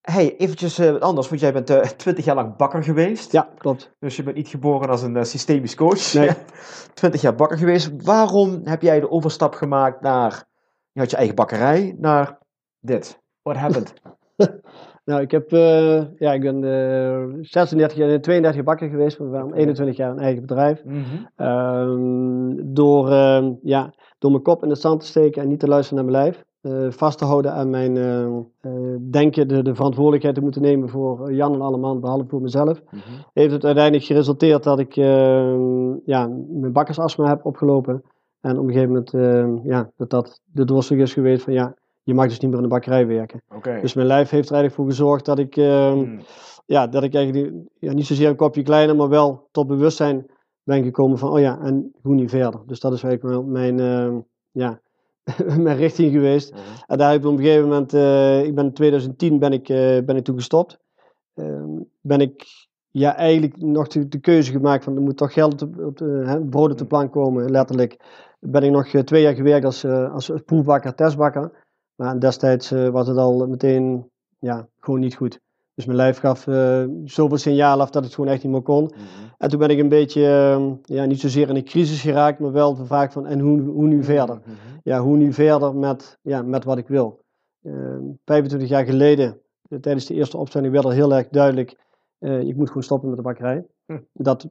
hey, eventjes eh, anders, want jij bent eh, [laughs] twintig jaar lang bakker geweest. Ja, klopt. Dus je bent niet geboren als een eh, systemisch coach. Nee. [laughs] 20 jaar bakker geweest. Waarom heb jij de overstap gemaakt naar. Je had je eigen bakkerij, naar dit? What happened? [laughs] Nou, ik heb. eh, ja, ik ben eh 36 jaar, 32 jaar bakker geweest. We waren 21 jaar een eigen bedrijf. Mhm. Ehm, door, ehm, ja, door mijn kop in de zand te steken en niet te luisteren naar mijn lijf. eh, vast te houden aan mijn denken, de, de verantwoordelijkheid te moeten nemen voor Jan en alle man, behalve voor mezelf. Mhm. Heeft het uiteindelijk geresulteerd dat ik ehm, ja, mijn bakkersastma heb opgelopen. En op een gegeven moment, ja, dat dat de doorslag is geweest van ja, je mag dus niet meer in de bakkerij werken. Dus mijn lijf heeft er eigenlijk voor gezorgd dat ik, ehm, Mm. ja, dat ik eigenlijk ja, niet zozeer een kopje kleiner, maar wel tot bewustzijn ben gekomen van, oh ja, en hoe nu verder. Dus dat is eigenlijk mijn, ehm, ja, [laughs] mijn richting geweest. Mhm. En daar heb ik op een gegeven moment, eh, ik ben in 2010 ben ik, eh, ben ik toen gestopt. Ehm, ben ik ja, eigenlijk nog de, de keuze gemaakt van er moet toch geld op, op de, hè, brood op de plank komen, letterlijk. Ben ik nog eh, twee jaar gewerkt als, als proefbakker, testbakker. Maar destijds eh, was het al meteen ja, gewoon niet goed. Dus mijn lijf gaf eh, zoveel signaal af dat het gewoon echt niet meer kon. Mhm. En toen ben ik een beetje, ehm, ja, niet zozeer in een crisis geraakt, maar wel de vraag van en hoe, hoe nu verder? Mhm. ja, hoe nu verder met, ja, met wat ik wil. Ehm 25 jaar geleden, eh, tijdens de eerste opstelling, werd er heel erg duidelijk, ik moet gewoon stoppen met de bakkerij. Hm. Dat,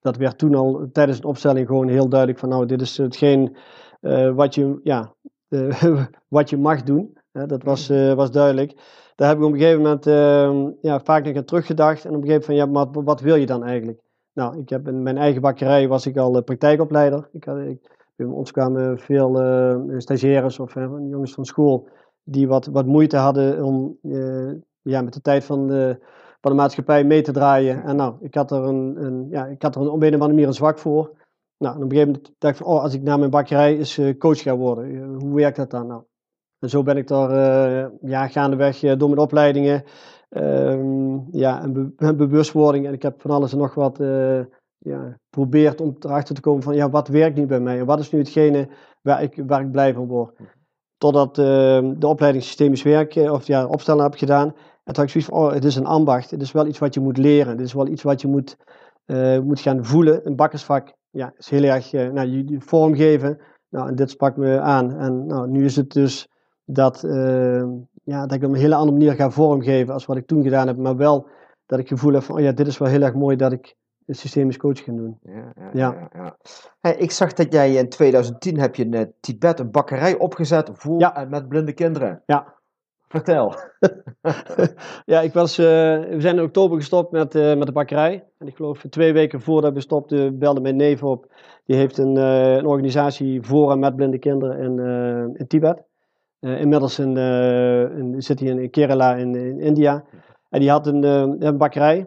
dat werd toen al tijdens de opstelling gewoon heel duidelijk van, nou, dit is hetgeen wat, je, ja, eh, [laughs] wat je mag doen. Hè, dat was, eh, was duidelijk. Daar heb ik op een gegeven moment ehm, ja, vaak nog aan teruggedacht. En op een gegeven moment van, ja, maar wat wil je dan eigenlijk? Nou, ik heb in mijn eigen bakkerij was ik al eh, praktijkopleider. Ik had, ik, bij ons kwamen veel eh, stagiaires of jongens van school die wat, wat moeite hadden om ja, met de tijd van de, van de maatschappij mee te draaien. En nou, ik had er, een, een, ja, ik had er een, op een of andere manier een zwak voor. Nou, en op een gegeven moment dacht ik van, oh, als ik na mijn bakkerij eens eh, coach ga worden, eh, hoe werkt dat dan nou? En zo ben ik daar uh, ja, gaandeweg uh, door mijn opleidingen ehm, ja, en, be [laughs] en, bewustwording. En ik heb van alles en nog wat uh, ja, geprobeerd om erachter te komen van ja, wat werkt nu bij mij? En wat is nu hetgene waar ik, waar ik blij van word? Totdat ehm, de opleiding systemisch werken of ja, opstellen heb gedaan. En toen had ik zoiets van, oh, het is een ambacht. Het is wel iets wat je moet leren. Het is wel iets wat je moet, moet gaan voelen. Een bakkersvak ja, is heel erg nou, je, je vormgeven. Nou, en dit sprak me aan. En nou, nu is het dus dat, uh, ja, dat ik op een hele andere manier ga vormgeven als wat ik toen gedaan heb. Maar wel dat ik het gevoel heb van, oh ja, dit is wel heel erg mooi dat ik een systemisch coach ga doen. Ja, ja, ja. ja. Hey, ik zag dat jij in 2010 heb je in uh, Tibet een bakkerij opgezet voor en met blinde kinderen. Ja. Vertel. [laughs] ja, ik was, uh, we zijn in oktober gestopt met, uh, met de bakkerij. En ik geloof twee weken voordat we stopten belde mijn neef op. Die heeft een, een organisatie voor en met blinde kinderen in, in Tibet. Inmiddels in, in, zit hij in Kerala in, in, India. En die had een, een bakkerij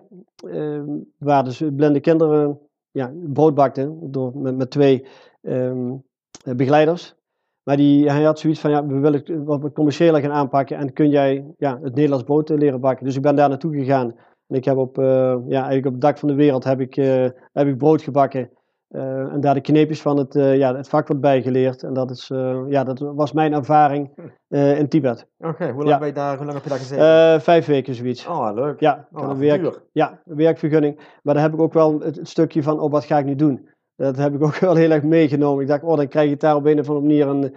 waar dus blinde kinderen ja, brood bakten door, met, met twee um, begeleiders. Maar die, hij had zoiets van, ja, we willen het wat commerciëler gaan aanpakken en kun jij ja, het Nederlands brood leren bakken. Dus ik ben daar naartoe gegaan. En ik heb op, ja, eigenlijk op het dak van de wereld heb ik, heb ik brood gebakken uh, en daar de kneepjes van het, ja, het vak wordt bijgeleerd. En dat, is, ja, dat was mijn ervaring in Tibet. Oké, okay, hoe, lang ja. daar, hoe lang heb je daar gezeten? vijf weken zoiets. Oh, leuk. Ja, oh, een werk, ja, werkvergunning. Maar daar heb ik ook wel het, het, stukje van, oh, wat ga ik nu doen? Dat heb ik ook [laughs] wel heel erg meegenomen. Ik dacht, oh, dan krijg je daar op een of andere manier een,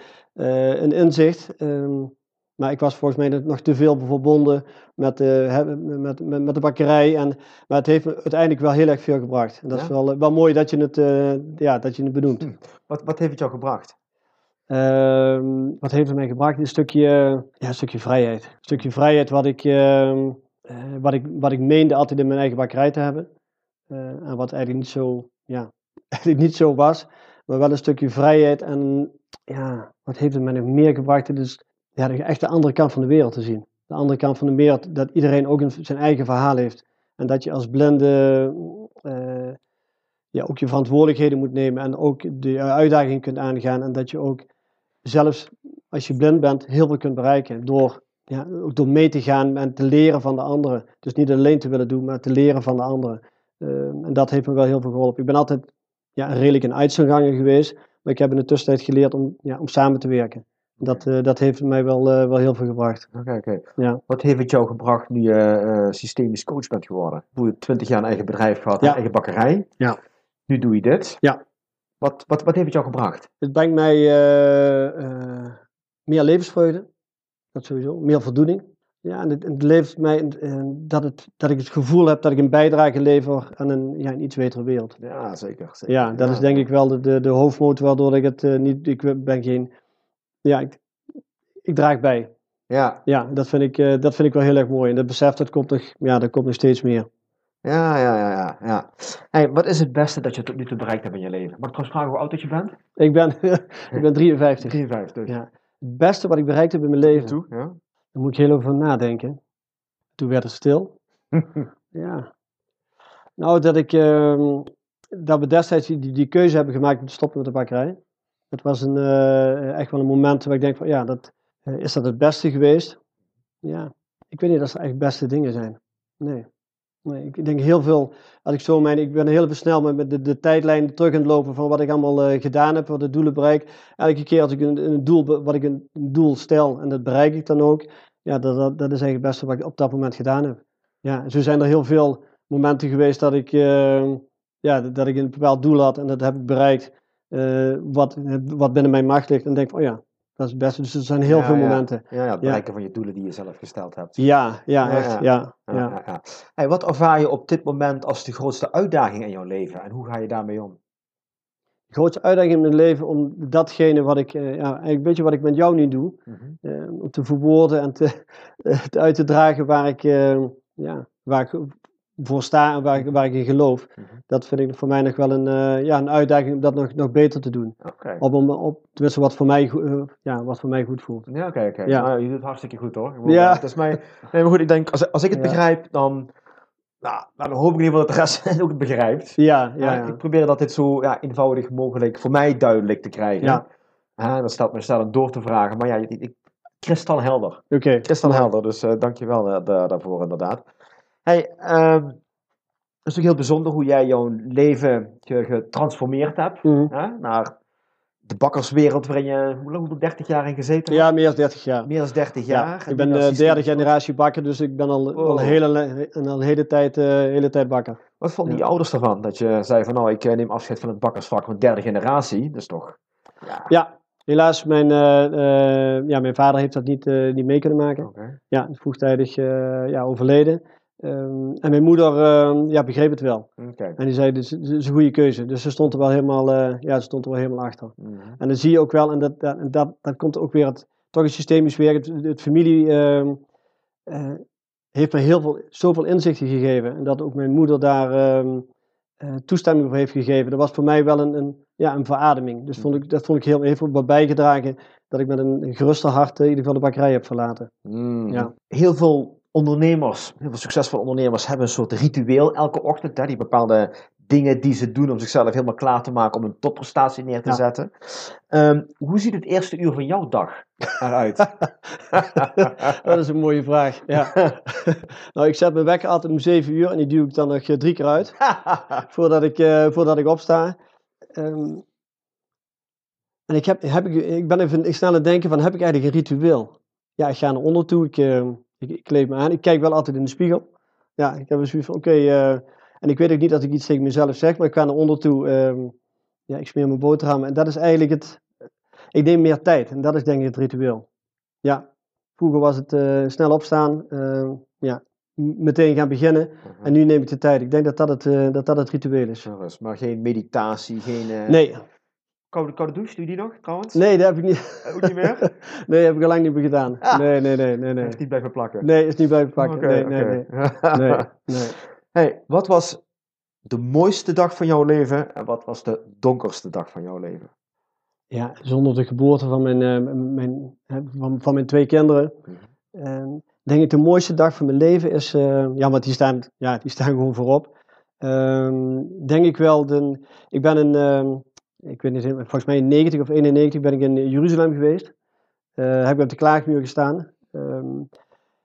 een inzicht. Um, maar ik was volgens mij nog te veel verbonden met, uh, met, met, met, de bakkerij. En, maar het heeft me uiteindelijk wel heel erg veel gebracht. En dat ja? is wel, wel mooi dat je het, uh, ja, dat je het benoemt. Hm. Wat, wat heeft het jou gebracht? Uh, wat heeft het mij gebracht? Een stukje, ja, een stukje vrijheid. Een stukje vrijheid wat ik, uh, wat, ik, wat ik meende altijd in mijn eigen bakkerij te hebben. en wat eigenlijk niet zo, ja, [laughs] eigenlijk niet zo was. Maar wel een stukje vrijheid. En ja, wat heeft het mij nog meer gebracht? Het is ja, echt de andere kant van de wereld te zien. De andere kant van de wereld, dat iedereen ook zijn eigen verhaal heeft. En dat je als blinde uh, ja, ook je verantwoordelijkheden moet nemen en ook de uitdaging kunt aangaan. En dat je ook zelfs als je blind bent heel veel kunt bereiken door, ja, ook door mee te gaan en te leren van de anderen. Dus niet alleen te willen doen, maar te leren van de anderen. Uh, en dat heeft me wel heel veel geholpen. Ik ben altijd ja, redelijk een uitzonganger geweest, maar ik heb in de tussentijd geleerd om, ja, om samen te werken. Dat, uh, dat heeft mij wel, uh, wel heel veel gebracht. Oké, okay, oké. Okay. Ja. Wat heeft het jou gebracht nu je uh, systemisch coach bent geworden? Hoe je twintig jaar een eigen bedrijf gehad, ja. een eigen bakkerij. Ja. Nu doe je dit. Ja. Wat, wat, wat heeft het jou gebracht? Het brengt mij meer levensvreugde. Dat sowieso. Meer voldoening. Ja, en het, het levert mij dat, het, dat ik het gevoel heb dat ik een bijdrage lever aan een, ja, een iets betere wereld. Ja, zeker. zeker. Ja, dat ja. is denk ik wel de, de, de hoofdmotor waardoor ik het niet. Ik ben geen ja, ik, ik draag bij. Ja. Ja, dat vind, ik, uh, dat vind ik wel heel erg mooi. En dat besef, dat komt nog, ja, dat komt nog steeds meer. Ja, ja, ja, ja. ja. Hey, wat is het beste dat je tot nu toe bereikt hebt in je leven? Mag ik trouwens vragen hoe oud dat je bent? Ik ben, [laughs] ik ben [laughs] 53. 53. Ja. Het beste wat ik bereikt heb in mijn leven. Toe, ja. Daar moet ik heel over nadenken. Toen werd het stil. [laughs] ja. Nou, dat ik, uh, dat we destijds die, die keuze hebben gemaakt om te stoppen met de bakkerij. Het was een, uh, echt wel een moment waar ik denk van ja, dat, uh, is dat het beste geweest? Ja, ik weet niet of dat echt beste dingen zijn. Nee. Ik denk heel veel, als ik zo mijn, ik ben heel snel met de, de tijdlijn terug aan het lopen van wat ik allemaal uh, gedaan heb, wat de doelen bereik. Elke keer als ik een, doel, wat ik een, doel stel en dat bereik ik dan ook, ja, dat, dat, dat is eigenlijk het beste wat ik op dat moment gedaan heb. Ja, zo zijn er heel veel momenten geweest dat ik, ja, dat ik een bepaald doel had en dat heb ik bereikt. Uh, wat, wat binnen mijn macht ligt en denk van, oh ja, dat is het beste. Dus er zijn heel ja, veel momenten. Ja, ja, het bereiken van je doelen die je zelf gesteld hebt. Ja, ja, echt, ja. ja, Hey, wat ervaar je op dit moment als de grootste uitdaging in jouw leven en hoe ga je daarmee om? De grootste uitdaging in mijn leven om datgene wat ik, uh, ja, eigenlijk een beetje wat ik met jou nu doe, mm -hmm. uh, om te verwoorden en te, [laughs] te uit te dragen waar ik, ja, waar ik voor sta en waar, ik, waar ik in geloof. Mm -hmm. Dat vind ik voor mij nog wel een, uh, ja, een uitdaging om dat nog, nog beter te doen. Okay. Op, op, op, tenminste, wat voor, mij, uh, ja, wat voor mij goed voelt. Ja, oké, okay, oké. Okay. Ja. Nou, je doet het hartstikke goed hoor. Ja. Dat is mij, nee, maar goed, ik denk, als, als ik het ja. begrijp, dan nou, nou, dan hoop ik in ieder geval dat de rest [laughs] ook het begrijpt. Ja, ja. Ik probeer dat dit zo ja, eenvoudig mogelijk voor mij duidelijk te krijgen. Ja. Ja, dan staat me staat door te vragen. Maar ja, ik, ik, kristalhelder. Oké. Kristalhelder, dus eh dankjewel uh, da daarvoor inderdaad. Hey, ehm, het is ook heel bijzonder hoe jij jouw leven ge getransformeerd hebt. Mhm. Hè, naar de bakkerswereld waarin je hoe lang, 30 jaar in gezeten Ja, hebt? meer dan 30 jaar. Meer dan 30 jaar. Ja, ik ben de derde systeem- generatie bakker, dus ik ben al, al Wow. een, hele, al hele, tijd, eh, hele tijd bakker. Wat vonden Ja. die ouders ervan? Dat je zei van nou, ik eh, neem afscheid van het bakkersvak, want derde generatie, dat is toch... Ja, Ja, helaas, mijn, eh, ja, mijn vader heeft dat niet, niet mee kunnen maken. Ja, vroegtijdig ja, overleden. Ehm, en mijn moeder ehm, ja, begreep het wel. En die zei, dit is, dit is een goede keuze. Dus ze stond er wel helemaal, eh, ja, ze stond er wel helemaal achter. Mhm. En dan zie je ook wel, en dat, dat, dat, dat komt ook weer, het, toch een systemisch werk. Het, het familie ehm, eh, heeft me heel veel, zoveel inzichten gegeven. En dat ook mijn moeder daar eh, toestemming voor heeft gegeven. Dat was voor mij wel een, een, ja, een verademing. Dus vond ik, dat vond ik heel, heeft ook wat bijgedragen dat ik met een, geruster hart in ieder geval de bakkerij heb verlaten. Mm. Ja. Heel veel ondernemers, heel veel succesvolle ondernemers hebben een soort ritueel elke ochtend. Hè, die bepaalde dingen die ze doen om zichzelf helemaal klaar te maken om een topprestatie neer te Ja. zetten. Ehm, hoe ziet het eerste uur van jouw dag eruit? [laughs] Dat is een mooie vraag. Ja. [laughs] nou, ik zet mijn wekker altijd om 7 uur en die duw ik dan nog eh, drie keer uit. [laughs] voordat ik, eh, voordat ik opsta. Ehm, en ik, heb, heb ik, ik ben even ik snel aan het denken van, heb ik eigenlijk een ritueel? Ja, ik ga naar onder toe, ik, eh, ik, ik kleed me aan. Ik kijk wel altijd in de spiegel. Ja, ik heb een zoiets van, oké, eh, en ik weet ook niet dat ik iets tegen mezelf zeg, maar ik ga naar onder toe. ehm, ja, ik smeer mijn boterham en dat is eigenlijk het, ik neem meer tijd en dat is denk ik het ritueel. Ja, vroeger was het eh, snel opstaan, eh, ja, meteen gaan beginnen. En nu neem ik de tijd. Ik denk dat dat het, eh, dat dat het ritueel is. Maar geen meditatie, geen eh, Nee, koude, koude douche, doe je die nog trouwens? nee, dat heb ik niet. Ook niet meer? [laughs] Nee, heb ik al lang niet meer gedaan. Ah. Nee, nee, nee, nee, nee. Heeft niet blijven plakken? Nee, is niet blijven [laughs] pakken. Oké, nee, nee, nee, nee, [laughs] nee. Hey, wat was de mooiste dag van jouw leven en wat was de donkerste dag van jouw leven? Ja, zonder de geboorte van mijn, eh, mijn, van, van mijn twee kinderen. Eh, denk ik de mooiste dag van mijn leven is, eh, ja, want die staan, ja, die staan gewoon voorop. Ehm, denk ik wel, de, ik ben in, ehm, ik weet niet, volgens mij in 90 of 91 ben ik in Jeruzalem geweest. Eh, heb ik op de klaagmuur gestaan. Ehm,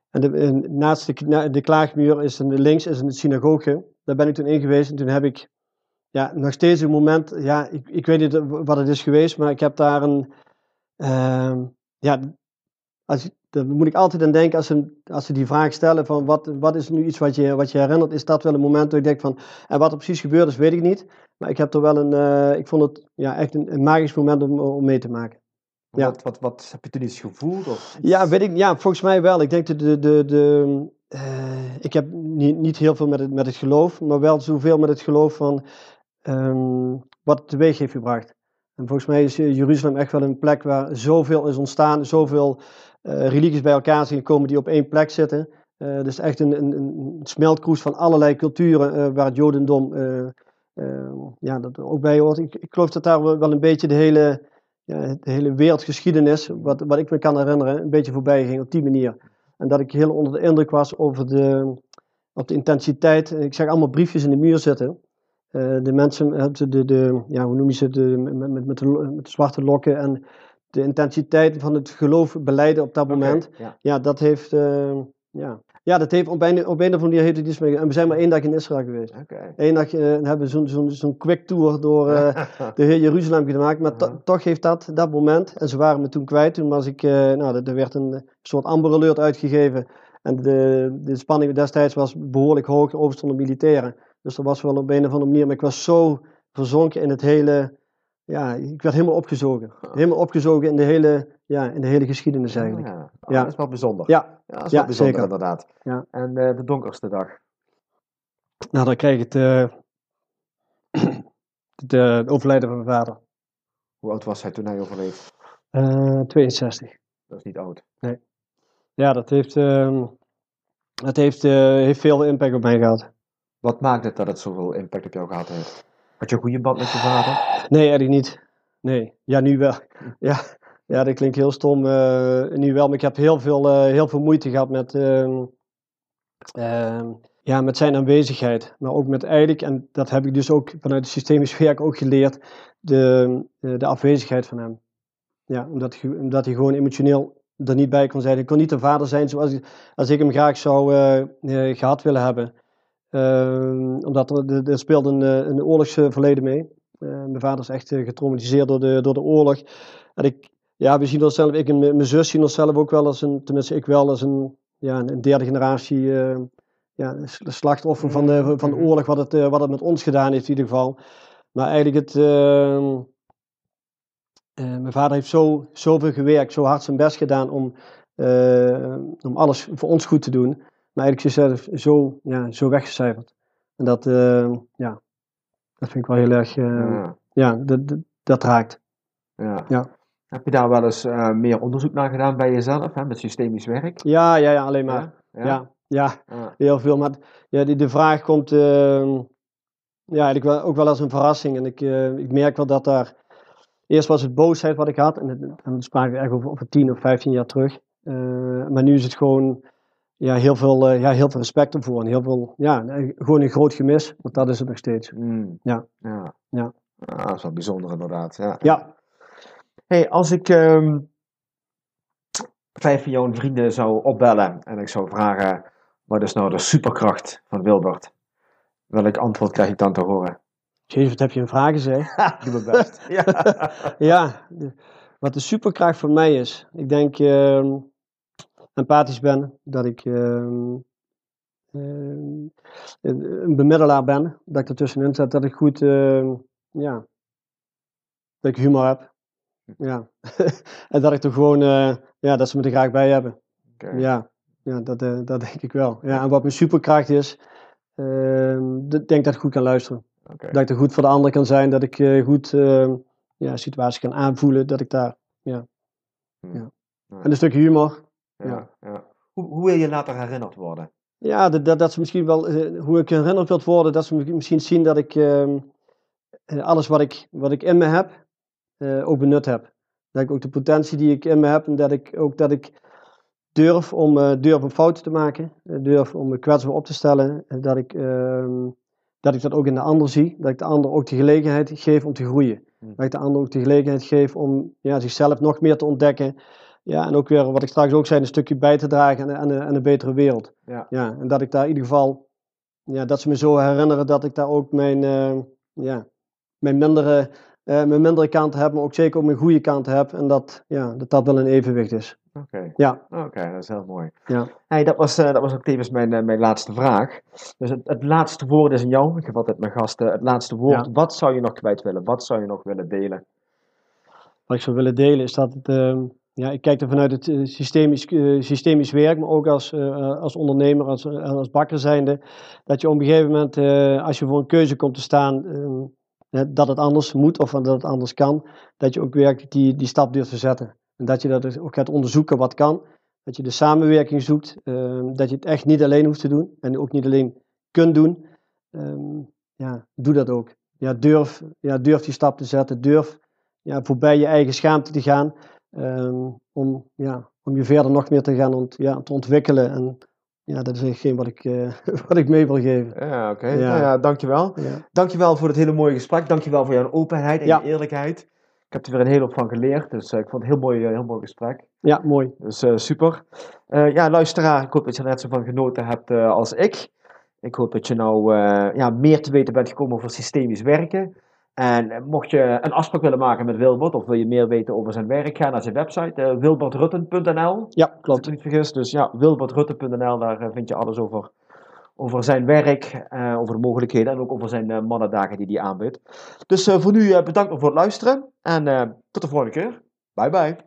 en de, naast de, klaagmuur is een, links is een synagoge. Daar ben ik toen in geweest en toen heb ik ja, nog steeds een moment, ja, ik, ik weet niet wat het is geweest, maar ik heb daar een, ehm, ja, als, daar moet ik altijd aan denken als ze, als ze die vraag stellen van wat, wat is nu iets wat je, wat je herinnert, is dat wel een moment dat ik denk van, en wat er precies gebeurd is, weet ik niet. Maar ik heb er wel een, eh, ik vond het ja, echt een, een magisch moment om, om mee te maken. Ja. Wat, wat, wat heb je toen iets gevoeld? Of iets- Ja, weet ik, ja, volgens mij wel. Ik denk dat de, de, de, eh, ik heb niet, niet heel veel met het, met het geloof, maar wel zoveel met het geloof van ehm, wat het teweeg heeft gebracht. En volgens mij is eh, Jeruzalem echt wel een plek waar zoveel is ontstaan, zoveel religies bij elkaar zijn gekomen die op één plek zitten. Eh dus echt een, een, een smeltkroes van allerlei culturen eh, waar het Jodendom eh, eh, ja, dat ook bij hoort. Ik, ik geloof dat daar wel een beetje de hele, ja, de hele wereldgeschiedenis, wat, wat ik me kan herinneren, een beetje voorbij ging op die manier. En dat ik heel onder de indruk was over de, op de intensiteit. Ik zag allemaal briefjes in de muur zitten. Eh, de mensen, eh, de, de, de, ja, hoe noem je ze, de, met, met, de, met zwarte lokken en de intensiteit van het geloof beleiden op dat moment. ja. Ja, dat heeft, eh, ja. ja, dat heeft op een, op een of andere manier heeft het iets mee. En we zijn maar één dag in Israël geweest. Oké. Eén dag eh, hebben we zo'n zo'n zo'n quick tour door eh, [laughs] de heer Jeruzalem gemaakt. Maar to- Aha. toch heeft dat, dat moment, en ze waren me toen kwijt. Toen was ik, nou, er- er werd een soort Amber Alert uitgegeven. En de, de spanning destijds was behoorlijk hoog, er overstonden militairen. Dus er was wel op een of andere manier, maar ik was zo verzonken in het hele, ja, ik werd helemaal opgezogen. Helemaal opgezogen in de hele, ja, in de hele geschiedenis eigenlijk. Ja, Oh, Ja. dat is wel bijzonder. Ja, Ja, dat is Ja, wel bijzonder zeker. inderdaad. Ja. En eh, de donkerste dag? nou dan kreeg ik het, eh, [clears throat] eh, overlijden van mijn vader. Hoe oud was hij toen hij overleed? Eh 62. Dat is niet oud. Ja, dat heeft, ehm, dat heeft, heeft veel impact op mij gehad. Wat maakt het dat het zoveel impact op jou gehad heeft? Had je een goede band met je vader? Nee, eigenlijk niet. Nee, ja, nu wel. Ja, ja dat klinkt heel stom. eh, nu wel, maar ik heb heel veel, eh, heel veel moeite gehad met, ehm, ehm, ja, met zijn aanwezigheid, maar ook met eigenlijk, en dat heb ik dus ook vanuit het systemisch werk ook geleerd, de, de afwezigheid van hem. Ja, omdat, omdat hij gewoon emotioneel er niet bij kon zijn. Hij kon niet de vader zijn zoals ik, als ik hem graag zou gehad willen hebben. Uh, omdat er, er speelde een, een oorlogsverleden mee. mijn vader is echt getraumatiseerd door de, door de oorlog. En ik, ja, we zien onszelf, ik en mijn zus zien onszelf ook wel als een, tenminste ik wel, als een, ja, een derde generatie ja, slachtoffer van de, van de mhm. oorlog, wat het, wat het met ons gedaan heeft in ieder geval. Maar eigenlijk het, ehm, mijn vader heeft zo, zoveel gewerkt, zo hard zijn best gedaan om, om alles voor ons goed te doen. Maar eigenlijk zichzelf zo, ja, zo weggecijferd. En dat, ja, dat vind ik wel heel erg, ja, ja dat, dat, dat raakt. Ja. ja. Heb je daar wel eens uh, meer onderzoek naar gedaan bij jezelf, hè, met systemisch werk? Ja, ja, ja alleen maar. Ja, ja, ja, heel veel. Maar ja, die, de vraag komt uh, ja, eigenlijk wel, ook wel als een verrassing. En ik, uh, ik merk wel dat daar... Eerst was het boosheid wat ik had. En, en dan spraken we echt over, over 10 of 15 jaar terug. Eh, maar nu is het gewoon ja, heel, veel, ja, heel veel respect ervoor. En heel veel, ja, gewoon een groot gemis. Want dat is het nog steeds. Mm. Ja. Ja. ja. Ah, dat is wel bijzonder inderdaad. Ja. ja hey, als ik um, vijf van jouw vrienden zou opbellen en ik zou vragen, wat is nou de superkracht van Wilbert? Welk antwoord krijg ik dan te horen? Jezus, wat heb je een vraag gezegd? [laughs] Doe mijn best. [laughs] ja. [laughs] ja, wat de superkracht voor mij is. Ik denk uh, empathisch ben, dat ik uh, een bemiddelaar ben, dat ik ertussenin zit, dat ik goed, ja, dat ik humor heb. Ja, [laughs] en dat ik er gewoon, uh, ja, dat ze me er graag bij hebben. Ja, ja dat, uh, dat denk ik wel. Ja, en wat mijn superkracht is, uh, denk dat ik goed kan luisteren. Okay. Dat ik er goed voor de ander kan zijn, dat ik uh, goed ja, situaties kan aanvoelen, dat ik daar, ja. Hmm. ja. En een stukje humor. Ja, ja. Hoe, hoe, wil je later herinnerd worden? Ja, dat, dat, dat ze misschien wel, hoe ik herinnerd wil worden, dat ze misschien zien dat ik ehm, alles wat ik, wat ik in me heb, uh, ook benut heb. Dat ik ook de potentie die ik in me heb en dat ik ook dat ik durf om, durf om fouten te maken, durf om me kwetsbaar op te stellen, en dat ik, ehm, dat ik dat ook in de ander zie, dat ik de ander ook de gelegenheid geef om te groeien. Hmm. Dat ik de ander ook de gelegenheid geef om ja, zichzelf nog meer te ontdekken. Ja, en ook weer, wat ik straks ook zei, een stukje bij te dragen aan, aan, een betere wereld. Ja. ja. En dat ik daar in ieder geval, ja, dat ze me zo herinneren dat ik daar ook mijn, ja, mijn mindere uh, mijn mindere kant heb, maar ook zeker ook mijn goede kant heb. En dat ja, dat, dat wel een evenwicht is. Oké, ja. Oké, dat is heel mooi. Ja. Hey, dat, was, uh, dat was ook tevens mijn, mijn laatste vraag. Dus het, het, laatste woord is in jou. Ik heb altijd mijn gasten het laatste woord. Ja. Wat zou je nog kwijt willen? Wat zou je nog willen delen? Wat ik zou willen delen is dat het. Ja, ik kijk er vanuit het systemisch, systemisch werk, maar ook als, als ondernemer, als, als bakker zijnde. Dat je op een gegeven moment, als je voor een keuze komt te staan ehm, dat het anders moet of dat het anders kan, dat je ook werkelijk die, die stap durft te zetten. En dat je dat dus ook gaat onderzoeken wat kan. Dat je de samenwerking zoekt. Ehm, dat je het echt niet alleen hoeft te doen. En ook niet alleen kunt doen. Ehm, ja, doe dat ook. Ja, durf, ja, durf die stap te zetten. Durf ja, voorbij je eigen schaamte te gaan. Um, om, ja, om je verder nog meer te gaan ont, ja, te ontwikkelen. En ja, dat is hetgeen wat ik, uh, [laughs] wat ik mee wil geven. Ja, oké. Okay. Ja. Nou ja, dankjewel. Ja. Dankjewel voor het hele mooie gesprek. Dankjewel voor jouw openheid en je eerlijkheid. Ik heb er weer een hele hoop van geleerd, dus uh, ik vond het een heel mooi, uh, heel mooi gesprek. Ja, mooi. Dus super. ja, luisteraar, ik hoop dat je er net zo van genoten hebt als ik. Ik hoop dat je nou ja, meer te weten bent gekomen over systemisch werken. En mocht je een afspraak willen maken met Wilbert, of wil je meer weten over zijn werk, ga naar zijn website, uh, wilbertrutten.nl. Ja, klopt. Als ik niet vergis. Dus ja, wilbertrutten.nl, daar uh, vind je alles over, over zijn werk, uh, over de mogelijkheden en ook over zijn mannendagen die hij aanbiedt. Dus voor nu bedankt voor het luisteren en tot de volgende keer. Bye bye.